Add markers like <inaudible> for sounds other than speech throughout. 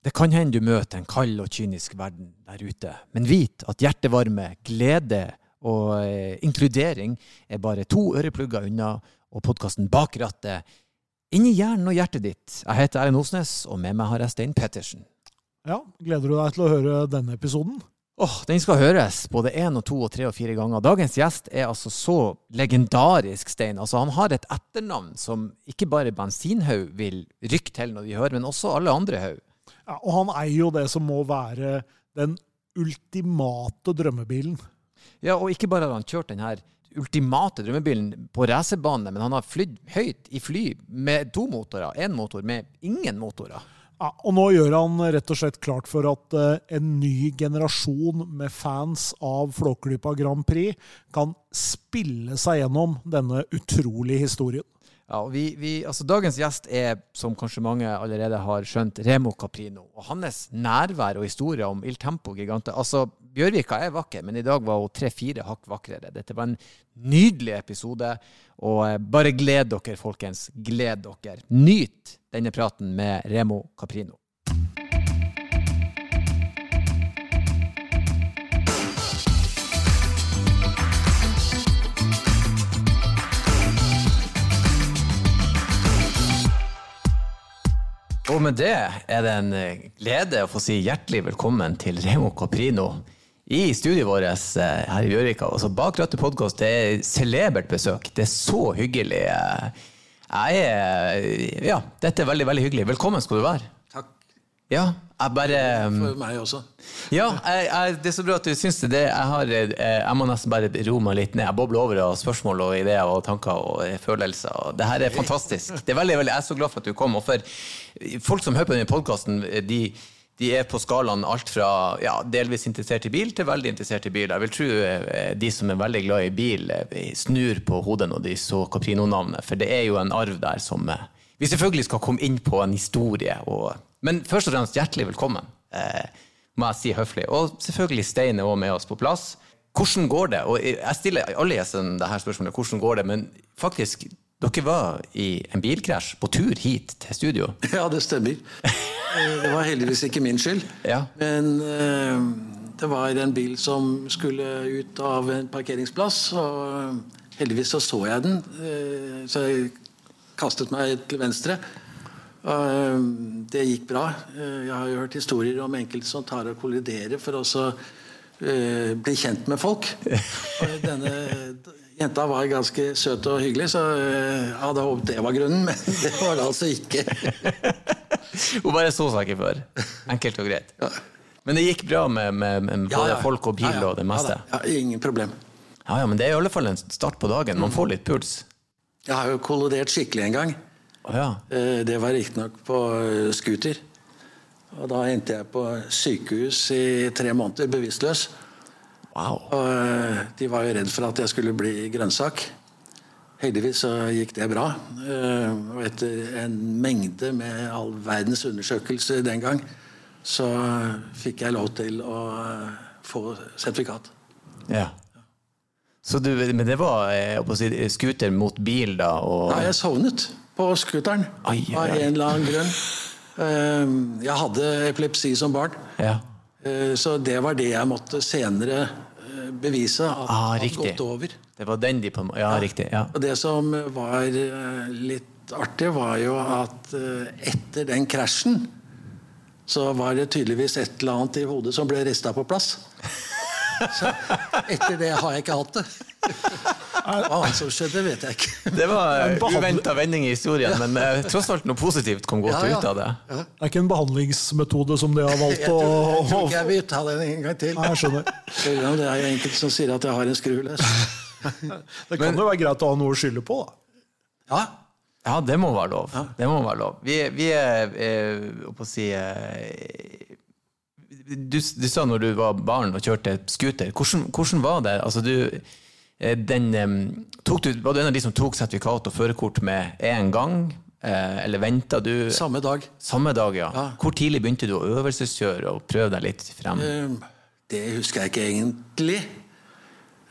Det kan hende du møter en kald og kynisk verden der ute, men vit at hjertevarme, glede og eh, inkludering er bare to øreplugger unna, og podkasten Bak rattet inni hjernen og hjertet ditt. Jeg heter Erlend Osnes, og med meg har jeg Stein Pettersen. Ja, Gleder du deg til å høre denne episoden? Åh, Den skal høres både én og to og tre og fire ganger. Dagens gjest er altså så legendarisk, Stein. Altså, Han har et etternavn som ikke bare bensinhaug vil rykke til når de hører, men også alle andre haug. Ja, og han eier jo det som må være den ultimate drømmebilen. Ja, og ikke bare har han kjørt den her ultimate drømmebilen på racerbane, men han har flydd høyt i fly med to motorer. Én motor med ingen motorer. Ja, og nå gjør han rett og slett klart for at eh, en ny generasjon med fans av Flåklypa Grand Prix kan spille seg gjennom denne utrolige historien. Ja, vi, vi, altså Dagens gjest er, som kanskje mange allerede har skjønt, Remo Caprino. Og hans nærvær og historie om Il Tempo Gigante altså Bjørvika er vakker, men i dag var hun tre-fire hakk vakrere. Dette var en nydelig episode. Og eh, bare gled dere, folkens. Gled dere. Nyt denne praten med Remo Caprino. Og med det er det en eh, glede å få si hjertelig velkommen til Remo Caprino i studioet vårt eh, her i Gjørvika. Altså, Bak rattet podkast er celebert besøk. Det er så hyggelig. Jeg er Ja, dette er veldig, veldig hyggelig. Velkommen skal du være. Takk Ja, jeg bare for meg også. Ja, jeg, jeg, det er så bra at du syns det. det jeg, har, eh, jeg må nesten bare roe meg litt ned. Jeg bobler over av spørsmål og ideer og tanker og følelser. Og det her er fantastisk. Det er veldig, veldig, jeg er så glad for at du kom. Og for folk som hører på denne podkasten, de, de er på skalaen alt fra ja, delvis interessert i bil til veldig interessert i bil. Jeg vil tro eh, de som er veldig glad i bil, eh, snur på hodet når de så Caprino-navnet, for det er jo en arv der som vi selvfølgelig skal komme inn på en historie. Og, men først og fremst hjertelig velkommen, eh, må jeg si høflig. Og selvfølgelig Stein er også med oss på plass. Hvordan går det? Og jeg stiller alle gjestene det her spørsmålet, hvordan går det? Men faktisk, dere var i en bilkrasj på tur hit til studio. <laughs> Ja, det stemmer. Eh, Det var heldigvis ikke min skyld. Ja. Men eh, det var en bil som skulle ut av en parkeringsplass, og heldigvis så så jeg den. eh, Så jeg kastet meg til venstre. Eh, det gikk bra. Eh, Jeg har jo hørt historier om enkelte som tar og kolliderer for å eh, bli kjent med folk. <laughs> Og denne jenta var ganske søt og hyggelig, så jeg hadde håpet det var grunnen, <laughs> men det var det altså ikke. <laughs> Hun bare så seg ikke før. Enkelt og greit. Men det gikk bra med, med, med både folk og bil Ja, ja. og det meste? Ja, ja, ingen problem. Ja, ja, men det er i alle fall en start på dagen. Man får litt puls. Jeg har jo kollidert skikkelig en gang. Å ja. Eh, Det var riktignok på eh, scooter. Og da endte jeg på sykehus i tre måneder, bevisstløs. Wow. Og eh, de var jo redd for at jeg skulle bli grønnsak. Heldigvis så gikk det bra. Og etter en mengde med all verdens undersøkelser den gang, så fikk jeg lov til å få sertifikat. Ja. Så du, men det var si, scooter mot bil, da? Og... Nei, jeg sovnet på scooteren Ai, ai, av en eller annen grunn. Eh, Jeg hadde epilepsi som barn, Ja. eh, så det var det jeg måtte senere eh, bevise at Ah, hadde gått over. Det var den de på Ja, Ja, riktig. Ja. Og det som var eh, litt artig, var jo at etter den krasjen så var det tydeligvis et eller annet i hodet som ble rista på plass. Så etter det har jeg ikke hatt det. Hva som skjedde, vet jeg ikke. Det var uventa vending i historien, men eh, tross alt noe positivt kom godt Ja, ja. ut av det. Det er ikke en behandlingsmetode som de har valgt å jeg tror ikke jeg vil ta den en gang til. Nei, jeg skjønner. Det er enkelte som sier at jeg har en skruløs. Det kan jo være greit å ha noe å skylde på, da. Ja, Ja, det må være lov. Det må være lov. Vi, vi er er på å si eh, du, du sa når du var barn og kjørte scooter. Hvordan, hvordan var det? Altså, du, eh, den, tok du, var du en av de som tok sertifikat og førerkort med én gang? Eh, eller venta du samme dag. samme dag, ja. Ja. Hvor tidlig begynte du å øvelseskjøre og prøve deg litt frem? Det husker jeg ikke egentlig.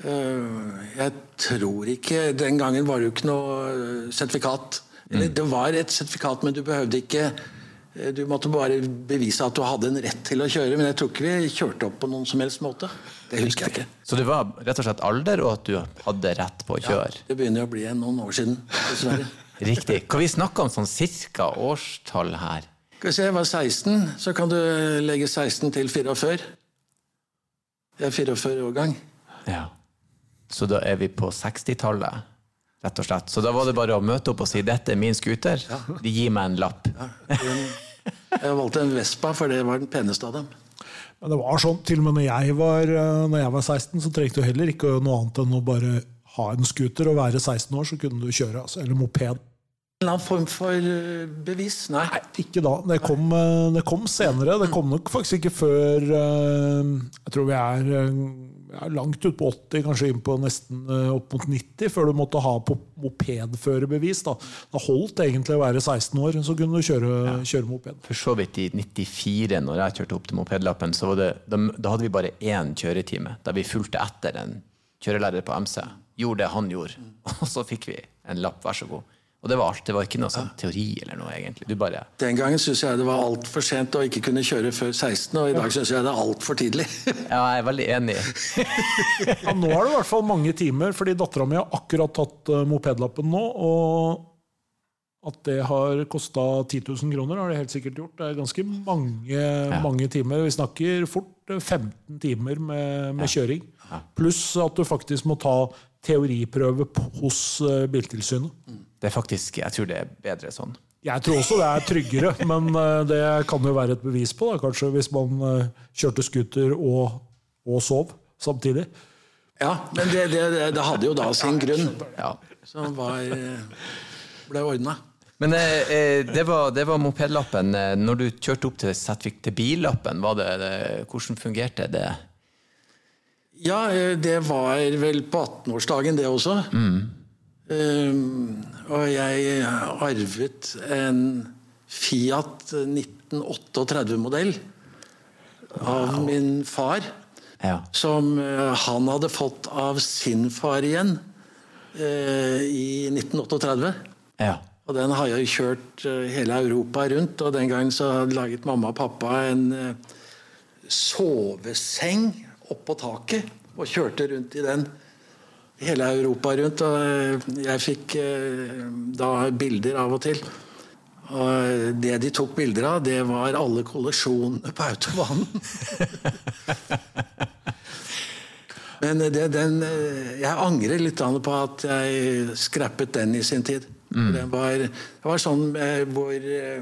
Eh, Jeg tror ikke Den gangen var det jo ikke noe sertifikat. Eller det var et sertifikat, men du behøvde ikke Du måtte bare bevise at du hadde en rett til å kjøre, men jeg tror ikke vi kjørte opp på noen som helst måte. Det husker jeg ikke. Så det var rett og slett alder, og at du hadde rett på å kjøre? Ja, Det begynner å bli noen år siden, dessverre. <laughs> Riktig. Kan vi snakke om sånn cirka årstall her? Skal vi se, jeg var 16, så kan du legge 16 til 44. Jeg er 44 årgang. Ja. Så da er vi på 60-tallet, rett og slett. Så da var det bare å møte opp og si 'dette er min scooter', de gir meg en lapp. Jeg valgte en Vespa, for det var den peneste av dem. Men det var sånn, til og med når jeg var, eh, når jeg var 16, så trengte du heller ikke noe annet enn å bare ha en scooter og være 16 år, så kunne du kjøre. Altså, eller moped. En eller annen form for eh, bevis? Nei. Nei, ikke da. Det kom, eh, det kom senere. Det kom nok faktisk ikke før Jeg tror vi er, er langt ut på 80, kanskje inn på nesten eh, opp mot 90, før du måtte ha på mopedførerbevis. Da. da holdt egentlig å være 16 år, så kunne du kjøre, kjøre moped. For så vidt i 94, når jeg kjørte opp til mopedlappen, så var det, da, da hadde vi bare én kjøretime, Da vi fulgte etter en kjørelærer på MC. Gjorde det han gjorde. <laughs> Og så fikk vi en lapp, vær så god. Og det var alt. Det var ikke noe sånn teori eller noe, egentlig. Du bare Den gangen syns jeg det var altfor sent å ikke kunne kjøre før 16, og i dag syns jeg det er altfor tidlig. <laughs> Ja, jeg er veldig enig. <laughs> Ja, nå er det i hvert fall mange timer, fordi dattera mi har akkurat tatt uh, mopedlappen nå. Og at det har kosta 10 000 kroner, har det helt sikkert gjort. Det er ganske mange, mange timer. Vi snakker fort eh, 15 timer med, med kjøring. Pluss at du faktisk må ta teoriprøve hos eh, Biltilsynet. Det er faktisk, Jeg tror det er bedre sånn. Jeg tror også det er tryggere, <laughs> men eh, det kan jo være et bevis på, da, kanskje, hvis man eh, kjørte scooter og, og sov samtidig. Ja, men det, det, det, hadde jo da sin grunn, Ja. som var, eh, ble ordna. Men det, var, det var mopedlappen. Når du kjørte opp til, Setvik til billappen, var det, det, hvordan fungerte det? Ja, det var vel på 18-årsdagen, det også. Um, og jeg arvet en Fiat 1938-modell av min far. Ja. Som eh, han hadde fått av sin far igjen uh, i 1938. ja. Og den har jeg kjørt eh, hele Europa rundt, og den gangen så laget mamma og pappa en uh, soveseng oppå taket, og kjørte rundt i den hele Europa rundt. Og eh, jeg fikk eh, da bilder av og til. Og det de tok bilder av, det var alle kollisjonene på autobanen. <laughs> Men det, den, eh, jeg angrer litt på at jeg skrappet den i sin tid. Mm. Den var, det var sånn eh, hvor eh,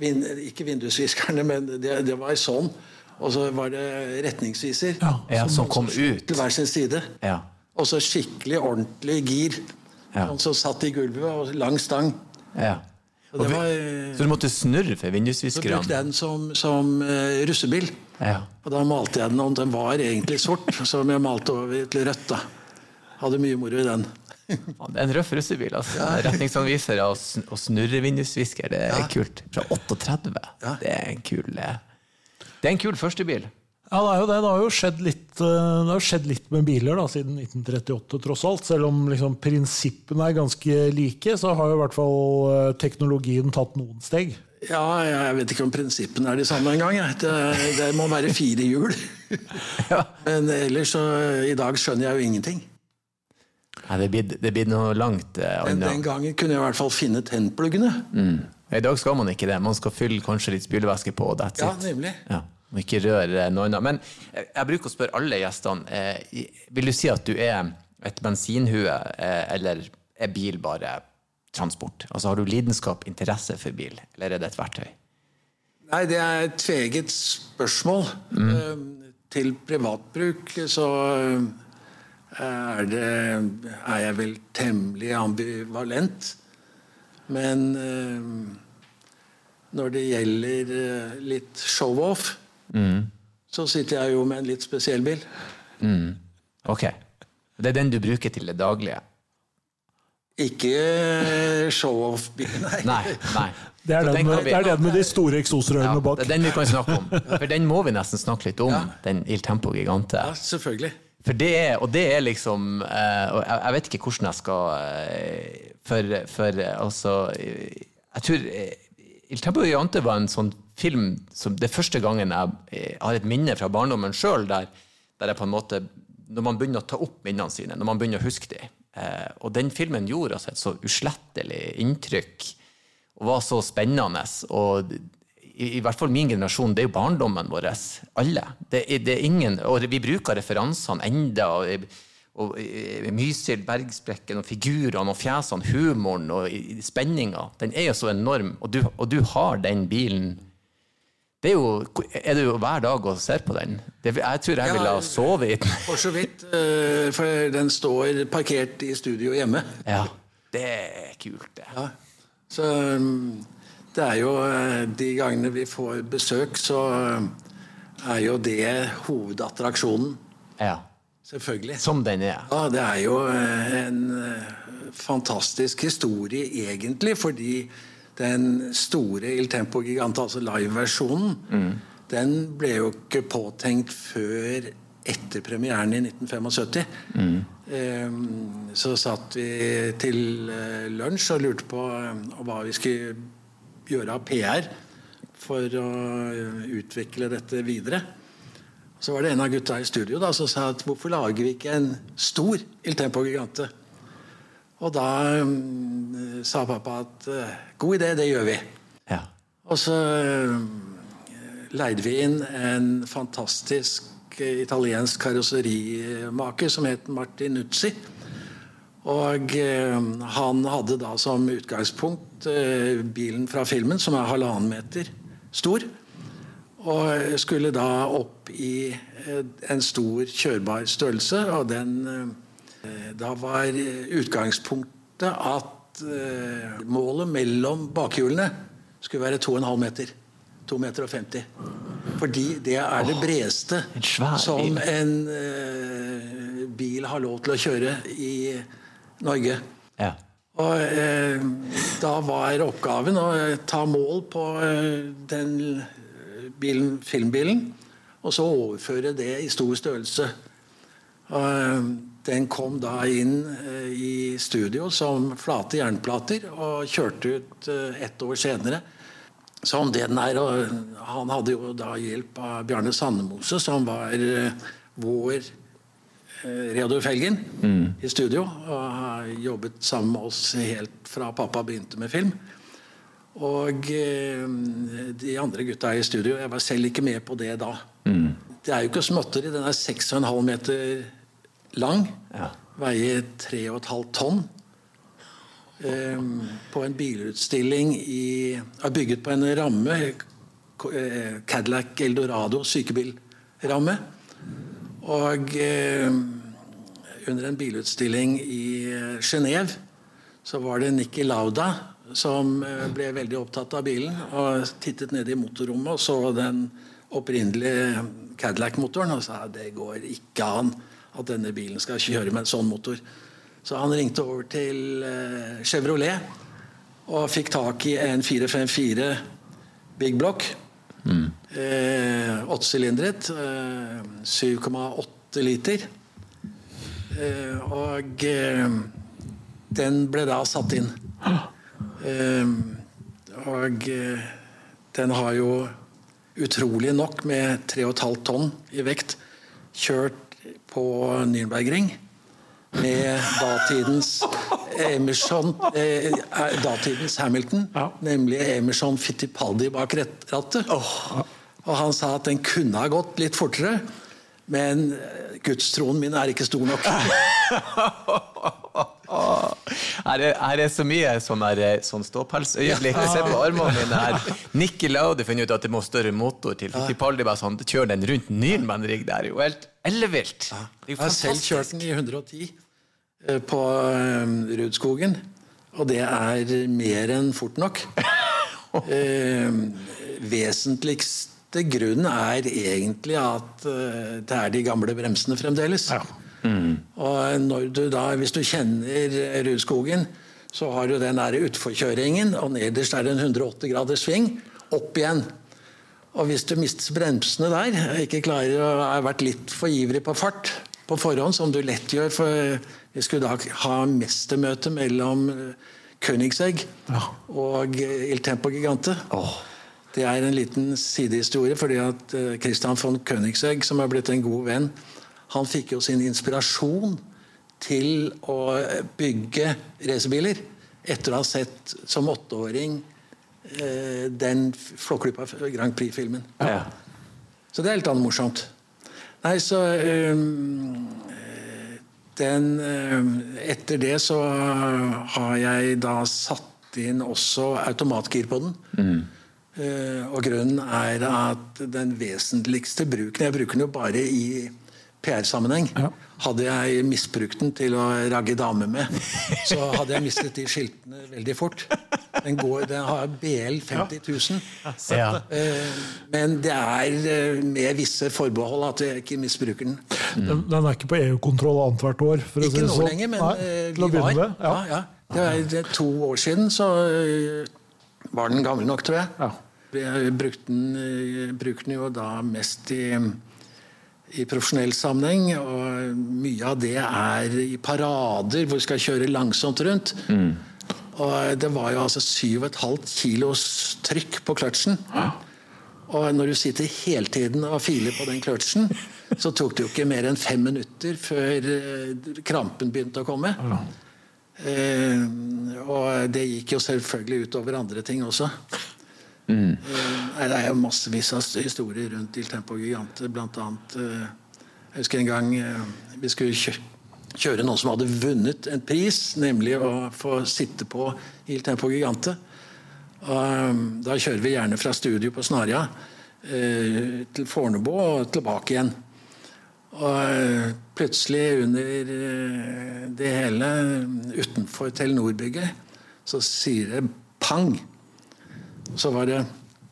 vin, Ikke vindusviskerne, men det, det var sånn. Og så var det retningsviser ja, som kom ut. til hver sin side. Ja. Og så skikkelig ordentlig gir. Ja. Sånn som satt i gulvet og lang stang. ja. Og det var, Så du måtte snurre for så brukte jeg den som, som uh, russebil. Ja. Og da malte jeg den, og den var egentlig sort, <laughs> som jeg malte over til rødt. da. Hadde mye moro i den. <laughs> Det er en røff russebil. altså. Retningsanvisere og, sn og snurrevindusvisker, det er kult. Fra 38. Det er en kul eh, Det er en kul førstebil. Ja, det er jo det. Det har jo skjedd litt, eh, det har skjedd litt med biler da, siden 1938, tross alt. Selv om liksom, prinsippene er ganske like, så har jo i hvert fall eh, teknologien tatt noen steg. Ja, jeg vet ikke om prinsippene er de samme engang. Det, det må være fire hjul. <laughs> Men ellers så I dag skjønner jeg jo ingenting. Nei, det blir, det blir noe langt eh, Men den gangen kunne jeg i hvert fall finne tennpluggene. I dag skal man ikke det. Man skal fylle kanskje litt spylevæske på, og that's Ja, it. nemlig. Ja, og ikke røre noe annet. Men jeg, bruker å spørre alle gjestene eh, Vil du si at du er et bensinhue, eh, eller er bil bare transport? Altså Har du lidenskap, interesse for bil, eller er det et verktøy? Nei, det er et tveget spørsmål. Mm. Til privatbruk så eh, er, det, er jeg vel temmelig ambivalent. Men eh, når det gjelder litt show-off, så sitter jeg jo med en litt spesiell bil. Ok. Det er den du bruker til det daglige? Ikke eh, show-off-bil, nei. Nei. nei. Det er den, med, vi- det er den med de store ja, eksosrørene bak. det er den vi kan snakke om. For den må vi nesten snakke litt om, den Il Tempo Gigante. Ja, selvfølgelig. For det er, og det er liksom eh, Og jeg, jeg vet ikke hvordan jeg skal eh, For, for altså Jeg tror Il Tempo Gigante var en sånn film som det første gangen jeg har et minne fra barndommen sjøl, der, der, jeg på en måte Når man begynner å ta opp minnene sine, når man begynner å huske dem. Eh, og den filmen gjorde altså et så uslettelig inntrykk og var så spennende. Og i, i, hvert fall min generasjon, det er jo barndommen vår. Alle. Det, det er ingen, og vi bruker referansene enda. og og Mysil, Bergsprekken, og figurene og fjesene, humoren og spenninga, den er jo så enorm. Og du, og du har den bilen det er, jo, er det jo hver dag og ser på den? Det, jeg tror jeg ville ha sovet i den. <laughs> For så vidt. Eh, for den står parkert i studio hjemme. Ja, det er kult, det. Ja. Så mm, det er jo eh, De gangene vi får besøk, så eh, er jo det hovedattraksjonen. Ja. Selvfølgelig. Som den er. Ja, det er jo en fantastisk historie, egentlig, fordi den store Il Tempo Gigante, altså live-versjonen, mm. den ble jo ikke påtenkt før etter premieren i 1975. Mm. Um, så satt vi til uh, lunsj og lurte på um, hva vi skulle gjøre av PR for å uh, utvikle dette videre. Så var det en av gutta i studio da, som sa at hvorfor lager vi ikke en stor Il Tempo Gigante? Og da um, sa pappa at uh, god idé, det gjør vi. Ja. Og så uh, leide vi inn en fantastisk italiensk karosserimaker som het Martin Nuzzi. Og han hadde da som utgangspunkt bilen fra filmen, som er halvannen meter stor. Og skulle da opp i en stor kjørbar størrelse. Og den Eh, da var utgangspunktet at eh, målet mellom bakhjulene skulle være 2,5 meter. 2,50 meter og 50. Fordi det er det bredeste som en bil har lov til å kjøre i Norge. Ja. Og eh, da var oppgaven å ta mål på den bilen, filmbilen, og så overføre det i stor størrelse. Og, den kom da inn eh, i studio som flate jernplater og kjørte ut eh, ett år senere som det den er. Og han hadde jo da hjelp av Bjarne Sandemose, som var eh, vår Reodor Felgen mm. i studio. Og har jobbet sammen med oss helt fra pappa begynte med film. Og de andre gutta i studio Jeg var selv ikke med på det da. Mm. Det er jo ikke småtteri. Den er 6,5 meter lang. Ja. Veier 3,5 tonn. Um, på en bilutstilling i er Bygget på en ramme. Eh, Cadillac Eldorado sykebilramme. Og um, under en bilutstilling i Genéve så var det Nikki Lauda som eh, ble veldig opptatt av bilen og tittet ned i motorrommet og så den opprinnelige Cadillac-motoren og sa det går ikke an at denne bilen skal kjøre med en sånn motor. Så han ringte over til eh, Chevrolet og fikk tak i en 454 Big Block. Mm. Eh, Åttesylindret. Eh, 7,8 liter. Eh, og eh, den ble da satt inn. Eh, og den har jo utrolig nok med 3,5 tonn i vekt kjørt på Nürnbergring med datidens Emerson, eh, eh, datidens Hamilton, ja. nemlig Emerson Fittipaldi bak rattet. Oh. Og han sa at den kunne ha gått litt fortere, men gudstroen min er ikke stor nok. <laughs> Her er, her er, så mye sånn, eh, sånn ståpelsøyeblikk. Se på armene mine her. Nikki Laude finner ut at det må større motor til. Fittipaldi bare sånn, kjør den rundt Nürnberg. Det er jo helt ellevilt. Jeg har selv kjørt den i 110 eh, på um, Rudskogen. Og det er mer enn fort nok. <laughs> eh, vesentligste grunnen er egentlig at det er de gamle bremsene fremdeles. Ja. Mm. Og når du da, Hvis du kjenner Rudskogen, så har du den der utforkjøringen, og nederst er det en 180 graders sving. Opp igjen. Og hvis du mister bremsene der, ikke klarer å ha vært litt for ivrig på fart på forhånd, som du lett gjør for Vi skulle da ha mestermøte mellom Königsegg og Il Tempo Gigante. Det er en liten sidehistorie, fordi at eh, Christian von Königsegg, som er blitt en god venn, han fikk jo sin inspirasjon til å bygge racerbiler etter å ha sett som åtteåring eh, den Flåklypa Grand Prix-filmen. Ja. Så det er litt annet morsomt. Nei, så um, den, um, Etter det så har jeg da satt inn også automatgir på den. Eh, og grunnen er at den vesentligste bruken Jeg bruker den jo bare i PR-sammenheng. Hadde jeg misbrukt den til å ragge damer med, så hadde jeg mistet de skiltene veldig fort. Den, går, den har BL 50 000. Ja. Ja. Men det er eh, med visse forbehold at jeg ikke misbruker den. Den, den er ikke på EU-kontroll annethvert år? For si Ikke det nå sånn. lenger, men Nei, eh, vi var. Ja. Ja. Ja, Det er to år siden, så eh, var den gammel nok, tror jeg. Ja. Jeg brukte den, brukte den jo da mest i, i profesjonell sammenheng. Og mye av det er i parader hvor vi skal kjøre langsomt rundt. Og det var jo altså 7,5 kilos trykk på kløtsjen. Og når du sitter hele tiden og filer på den kløtsjen, <laughs> så tok det jo ikke mer enn fem minutter før eh, krampen begynte å komme. Eh, og det gikk jo selvfølgelig utover andre ting også. Nei, det er jo massevis av historier rundt Il Tempo Gigante. Blant annet eh, Jeg husker en gang eh, vi skulle kjøre noen som hadde vunnet en pris, nemlig å få sitte på Il Tempo Gigante. Og, eh, da kjører vi gjerne fra studio på Snarja til Fornebu og tilbake igjen. Og plutselig under det hele, utenfor Telenor-bygget, så sier det pang. Så var det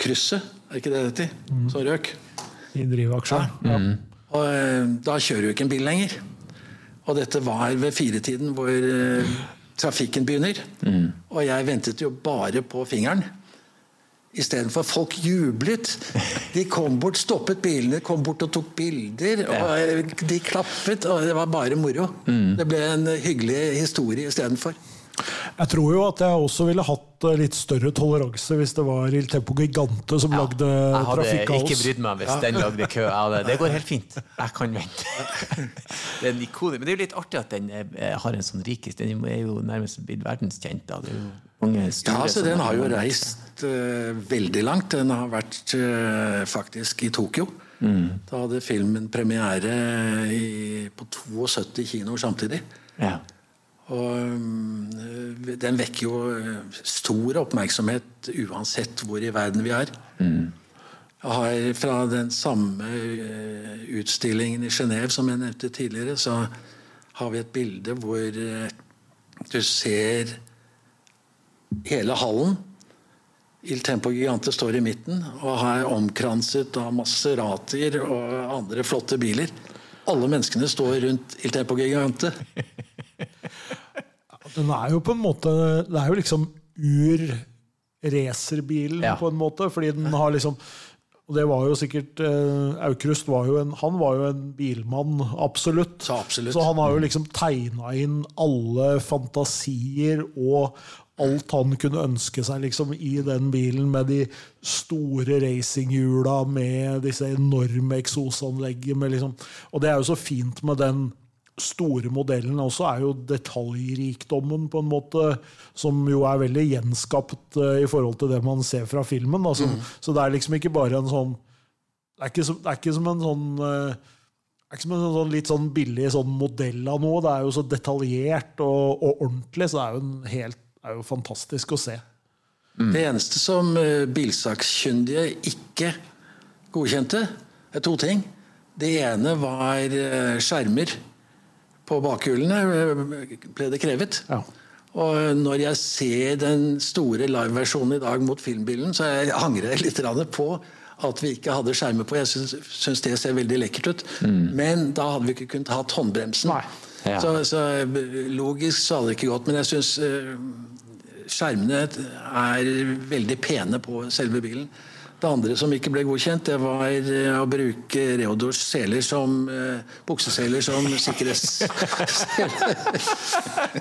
krysset, er ikke det det heter, som røk. I drivaksjer. Ja. Og eh, da kjører du ikke en bil lenger. Og dette var ved firetiden hvor uh, trafikken begynner. Og jeg ventet jo bare på fingeren. Istedenfor folk jublet. De kom bort, stoppet bilene, kom bort og tok bilder. Og eh, de klappet, og det var bare moro. Det ble en hyggelig historie istedenfor. Jeg tror jo at jeg også ville hatt eh, litt større toleranse hvis det var Il Tempo Gigante som lagde Jeg hadde ikke brydd meg hvis den lagde kø. Det går helt fint. <laughs> Jeg kan vente. <laughs> Det er en ikone. Men det er jo litt artig at den eh, har en sånn rikis. Den er jo nærmest blitt verdenskjent. Da. Det er jo mange store Ja, altså Den har jo reist uh, veldig langt. Den har vært uh, faktisk i Tokyo. Da hadde filmen premiere i, på 72 kinoer samtidig. Ja. Og mm, den vekker jo eh, stor oppmerksomhet uansett hvor i verden vi er. Jeg har Fra den samme eh, utstillingen i Genéve som jeg nevnte tidligere, så har vi et bilde hvor eh, du ser hele hallen. Il Tempo Gigante står i midten og er omkranset av Maseratier og andre flotte biler. Alle menneskene står rundt Il Tempo Gigante. <laughs> Den er jo på en måte Det er jo liksom ur-racerbilen Ja. på en måte, fordi den har liksom og det var jo sikkert eh, Aukrust var jo en, han var jo en bilmann, absolutt. Så absolutt. Så han har jo liksom tegna inn alle fantasier og alt han kunne ønske seg liksom i den bilen, med de store racinghjula, med disse enorme eksosanleggene. Liksom, og det er jo så fint med den store modellen også, er jo detaljrikdommen, på en måte, som jo er veldig gjenskapt eh, i forhold til det man ser fra filmen. Altså, Så det er liksom ikke bare en sånn Det er ikke, som, det er ikke som en sånn eh, det er ikke som en sånn litt sånn billig sånn modell av noe. Det er jo så detaljert og, og ordentlig, så det er jo, en helt, er jo fantastisk å se. Det eneste som eh, bilsakkyndige ikke godkjente, er to ting. Det ene var skjermer på bakhjulene, eh, ble det krevet. Ja. Og når jeg ser den store liveversjonen i dag mot filmbilen, så jeg angrer jeg litt på at vi ikke hadde skjermer på. Jeg syns, syns det ser veldig lekkert ut. Men da hadde vi ikke kunnet hatt håndbremsen. Ja. Så, så eh, logisk så hadde det ikke gått. Men jeg syns skjermene er veldig pene på selve bilen. Det andre som ikke ble godkjent, det var eh, å bruke Reodors seler som eh, bukseseler som sikkerhetsseler.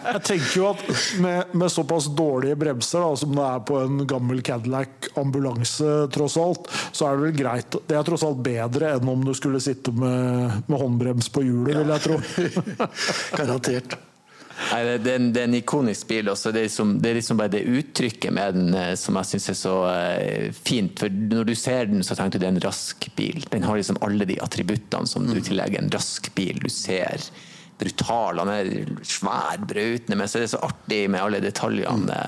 <laughs> Jeg tenker jo at med, med såpass dårlige bremser da, som det er på en gammel Cadillac ambulanse, tross alt, så er det vel greit. Det er tross alt bedre enn om du skulle sitte med, med håndbrems på hjulet, vil jeg tro. <laughs> Garantert. Nei, det, er en, det er en ikonisk bil. Også. Det, er liksom, det er liksom bare det uttrykket med den eh, som jeg syns er så eh, fint. For når du ser den, så tenker du det er en rask bil. Den har liksom alle de attributtene som du tillegger en rask bil. Du ser brutal, han er svær, brautende, men så er det så artig med alle detaljene.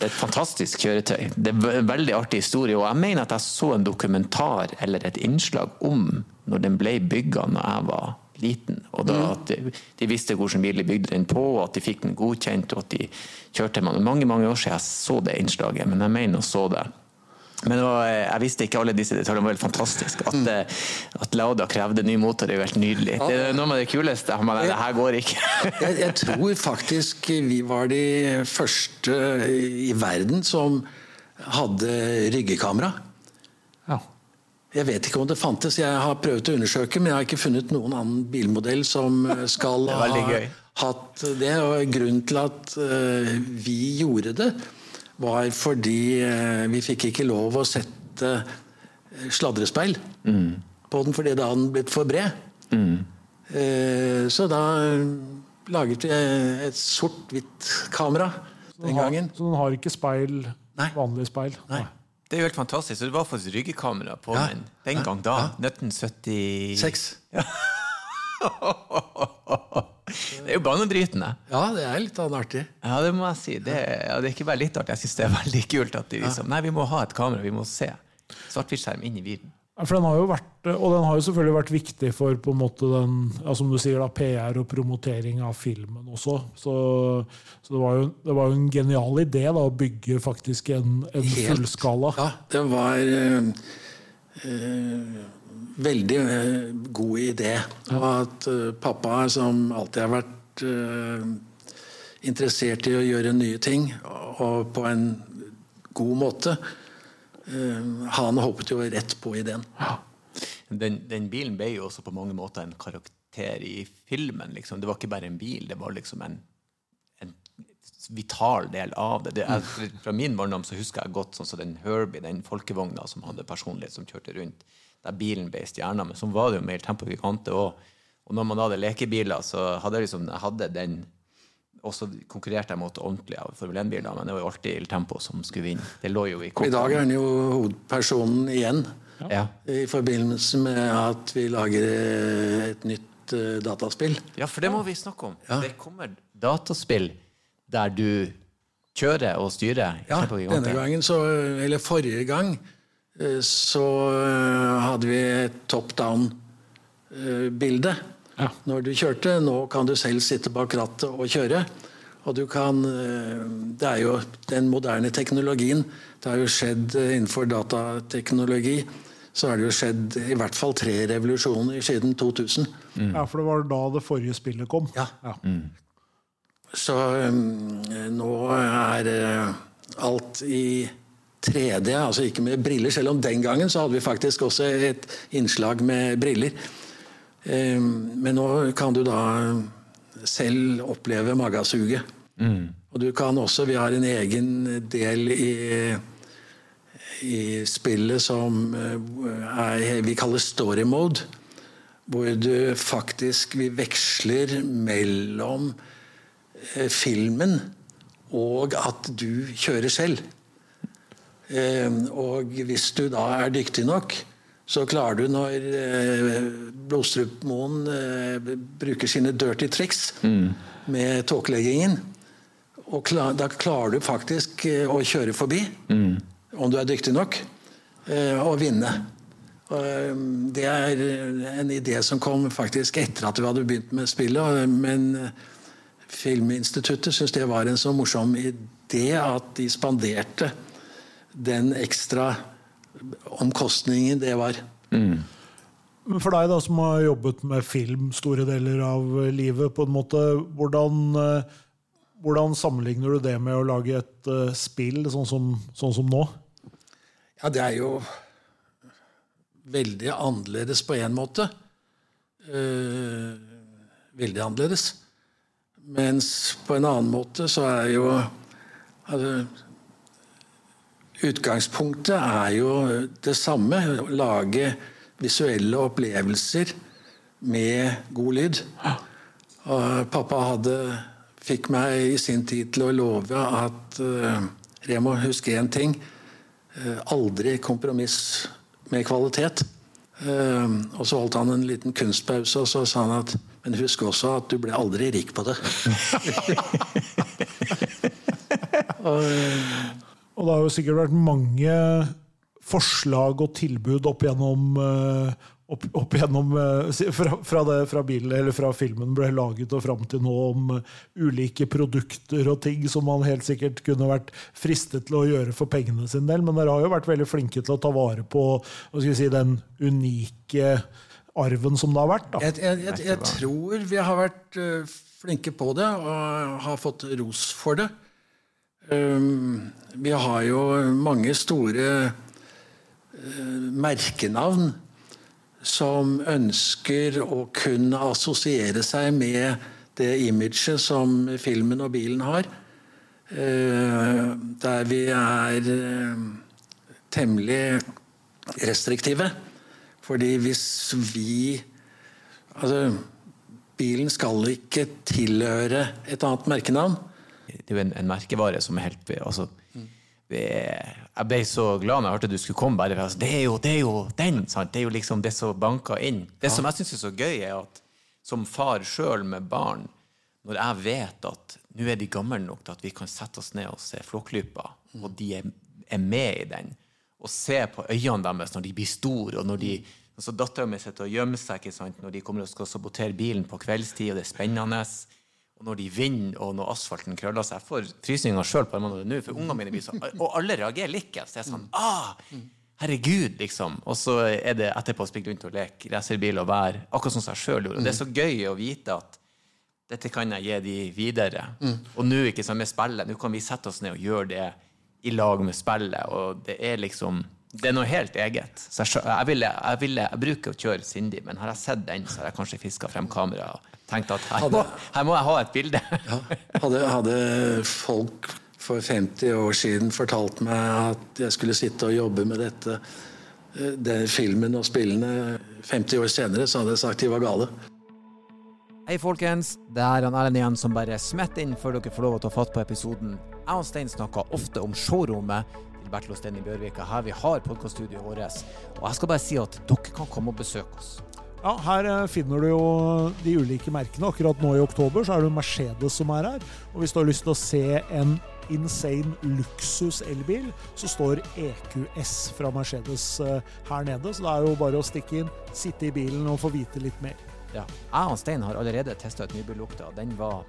Det er et fantastisk kjøretøy. Det er en veldig artig historie. Og jeg mener at jeg så en dokumentar eller et innslag om når den ble bygga når jeg var liten. Og da at de, visste hvilken bil de bygde den på, og at de fikk den godkjent, og at de kjørte den mange, mange år siden jeg så det innslaget, men jeg mener jeg så det. Men det var, jeg visste ikke alle disse detaljene. Det var helt fantastisk. At, mm. at Lauda krevde ny motor, det er jo helt nydelig. Det er noe av det kuleste. Men det her går ikke. Jeg, jeg tror faktisk vi var de første i verden som hadde ryggekamera. Jeg vet ikke om det fantes, jeg har prøvd å undersøke, men jeg har ikke funnet noen annen bilmodell som <laughs> skal er ha hatt det. Og grunnen til at uh, vi gjorde det, var fordi uh, vi fikk ikke lov å sette sladrespeil sladrespeil på den, fordi da hadde den blitt for bred. Eh, Så da laget vi et sort-hvitt kamera den gangen. Så den har ikke speil, Nei. vanlig speil? Nei. Det er jo helt fantastisk. Så det var faktisk ryggekamera på Ja. den den gang da. 1976. Ja. <laughs> Det er jo banebrytende. Ja, det er litt artig. Ja, det må jeg si. Det, ja, det er ikke bare litt artig, jeg syns det er veldig kult at de liksom Nei, vi må ha et kamera, vi må se. Svart-hvitt-skjerm inn i bilen. For den har jo vært, og den har jo selvfølgelig vært viktig for på en måte den, ja, som du sier da, PR og promotering av filmen også. Så, så det, var jo, det var jo en genial idé da, å bygge faktisk en, en Helt. fullskala. Ja, det var øh, øh, veldig øh, god idé. Og at eh, pappa, som alltid har vært eh, interessert i å gjøre nye ting, og på en god måte, eh, han hoppet jo rett på ideen. Den, den bilen ble jo også på mange måter en karakter i filmen. Liksom. Det var ikke bare en bil, det var liksom en, en vital del av det. det er, fra min barndom så husker jeg godt sånn som den Herbie, den folkevogna som hadde personlighet, som kjørte rundt, der bilen ble stjerna. Men sånn var det jo med Tempo Gigante òg. Og når man hadde lekebiler, så hadde jeg liksom, jeg hadde den og så konkurrerte jeg mot ordentlige Formel 1-biler, men det var jo alltid Il Tempo som skulle vinne. Det lå jo i I dag er han jo hovedpersonen igjen, Ja. i forbindelse med at vi lager eh, et nytt eh, dataspill. Ja, for det må vi snakke om. Ja. Det kommer dataspill der du kjører og styrer. Ja, denne gangen, så, eller forrige gang, eh, så hadde vi et top down-bilde når du kjørte. Nå kan du selv sitte bak rattet og kjøre. Og du kan eh, Det er jo den moderne teknologien. Det har jo skjedd eh, innenfor datateknologi så har det jo skjedd i hvert fall tre revolusjoner siden 2000. Ja, For det var da det forrige spillet kom. Ja. Så um, nå er uh, alt i 3D, altså ikke med briller. Selv om den gangen så hadde vi faktisk også et innslag med briller. Um, men nå kan du da selv oppleve magasuget. Og du kan også Vi har en egen del i, i spillet som uh, er, vi kaller story mode. Hvor du faktisk Vi veksler mellom eh, filmen og at du kjører selv. Eh, og hvis du da er dyktig nok, så klarer du når eh, Blodstrupmoen eh, bruker sine dirty tricks med tåkeleggingen og klar, Da klarer du faktisk eh, å kjøre forbi, om du er dyktig nok, eh, og vinne. Eh, Det er en idé som kom faktisk etter at vi hadde begynt med spillet. Men eh, Filminstituttet syntes det var en så morsom idé at de spanderte den ekstra omkostningen det var. Men for deg da, som har jobbet med film store deler av livet, på en måte, hvordan, eh, hvordan sammenligner du det med å lage et uh, spill sånn som, sånn som nå? Ja, det er jo veldig annerledes på én måte. Uh, veldig annerledes. Mens på en annen måte så er jo altså, Utgangspunktet er jo det samme. Lage visuelle opplevelser med god lyd. Og pappa hadde, fikk meg i sin tid til å love at uh, Remo, husk én ting. Uh, aldri kompromiss med kvalitet. Uh, og så holdt han en liten kunstpause, og så sa han at men husk også at du ble aldri rik på det. <laughs> og, og det har jo sikkert vært mange forslag og tilbud opp gjennom, opp, opp gjennom fra, fra, det, fra, bilen, eller fra filmen ble laget og fram til nå om ulike produkter og ting som man helt sikkert kunne vært fristet til å gjøre for pengene sin del. Men dere har jo vært veldig flinke til å ta vare på si, den unike arven som det har vært. Jeg, jeg, jeg, jeg, tror vi har vært flinke på det og har fått ros for det. Um, vi har jo mange store uh, merkenavn som ønsker å kunne assosiere seg med det imaget som filmen og bilen har. Uh, der vi er temmelig restriktive. Fordi hvis vi Altså, bilen skal ikke tilhøre et annet merkenavn. Det er jo en, en merkevare som er helt altså, Jeg ble så glad når jeg hørte du skulle komme. bare altså, det, er jo, det er jo den! Sant? Det er jo liksom det som banker inn. Det ja. som jeg syns er så gøy, er at som far sjøl med barn, når jeg vet at nå er de gamle nok til at vi kan sette oss ned og se Flåklypa, mm. og de er, er, med i den, og se på øynene deres når de blir store, og når de Altså, Dattera mi sitter og gjemmer seg ikke sant, når de kommer og skal sabotere bilen på kveldstid, og det er spennende. Og når de vinner, og når asfalten krøller seg. Jeg får frysninger sjøl på armene nå, for ungene mine blir sånn Og alle reagerer likt. Så jeg er sånn ah, Herregud, liksom. Og så er det etterpå å springe rundt og leke racerbil og være akkurat som seg sjøl gjorde. Og det er så gøy å vite at dette kan jeg gi de videre. Mm. Og nå ikke sant, med spillet, nå kan vi sette oss ned og gjøre det i lag med spillet. Og det er liksom det er noe helt eget. Så jeg, jeg, ville, jeg, ville, jeg, bruker å kjøre Cindy, men har jeg sett den, så har jeg kanskje fiska frem kamera og tenkt at her må, her må jeg ha et bilde. ja, hadde, hadde, folk for 50 år siden fortalt meg at jeg skulle sitte og jobbe med dette, eh, den filmen og spillene 50 år senere, så hadde jeg sagt de var gale. Hei, folkens. Det er han Erlend igjen som bare smetter inn før dere får lov å ta fatt på episoden. Jeg og Stein snakker ofte om showrommet Bertil Osten i Bjørvika, her vi har podkaststudioet vårt. Og jeg skal bare si at dere kan komme og besøke oss. Ja, Her eh, finner du jo de ulike merkene. Akkurat nå i oktober så er det Mercedes som er her. Og hvis du har lyst til å se en insane luksus elbil, så står EQS fra Mercedes eh, her nede. Så det er jo bare å stikke inn, sitte i bilen og få vite litt mer. Ja. Jeg og Stein har allerede testa ut nybillukta, og den var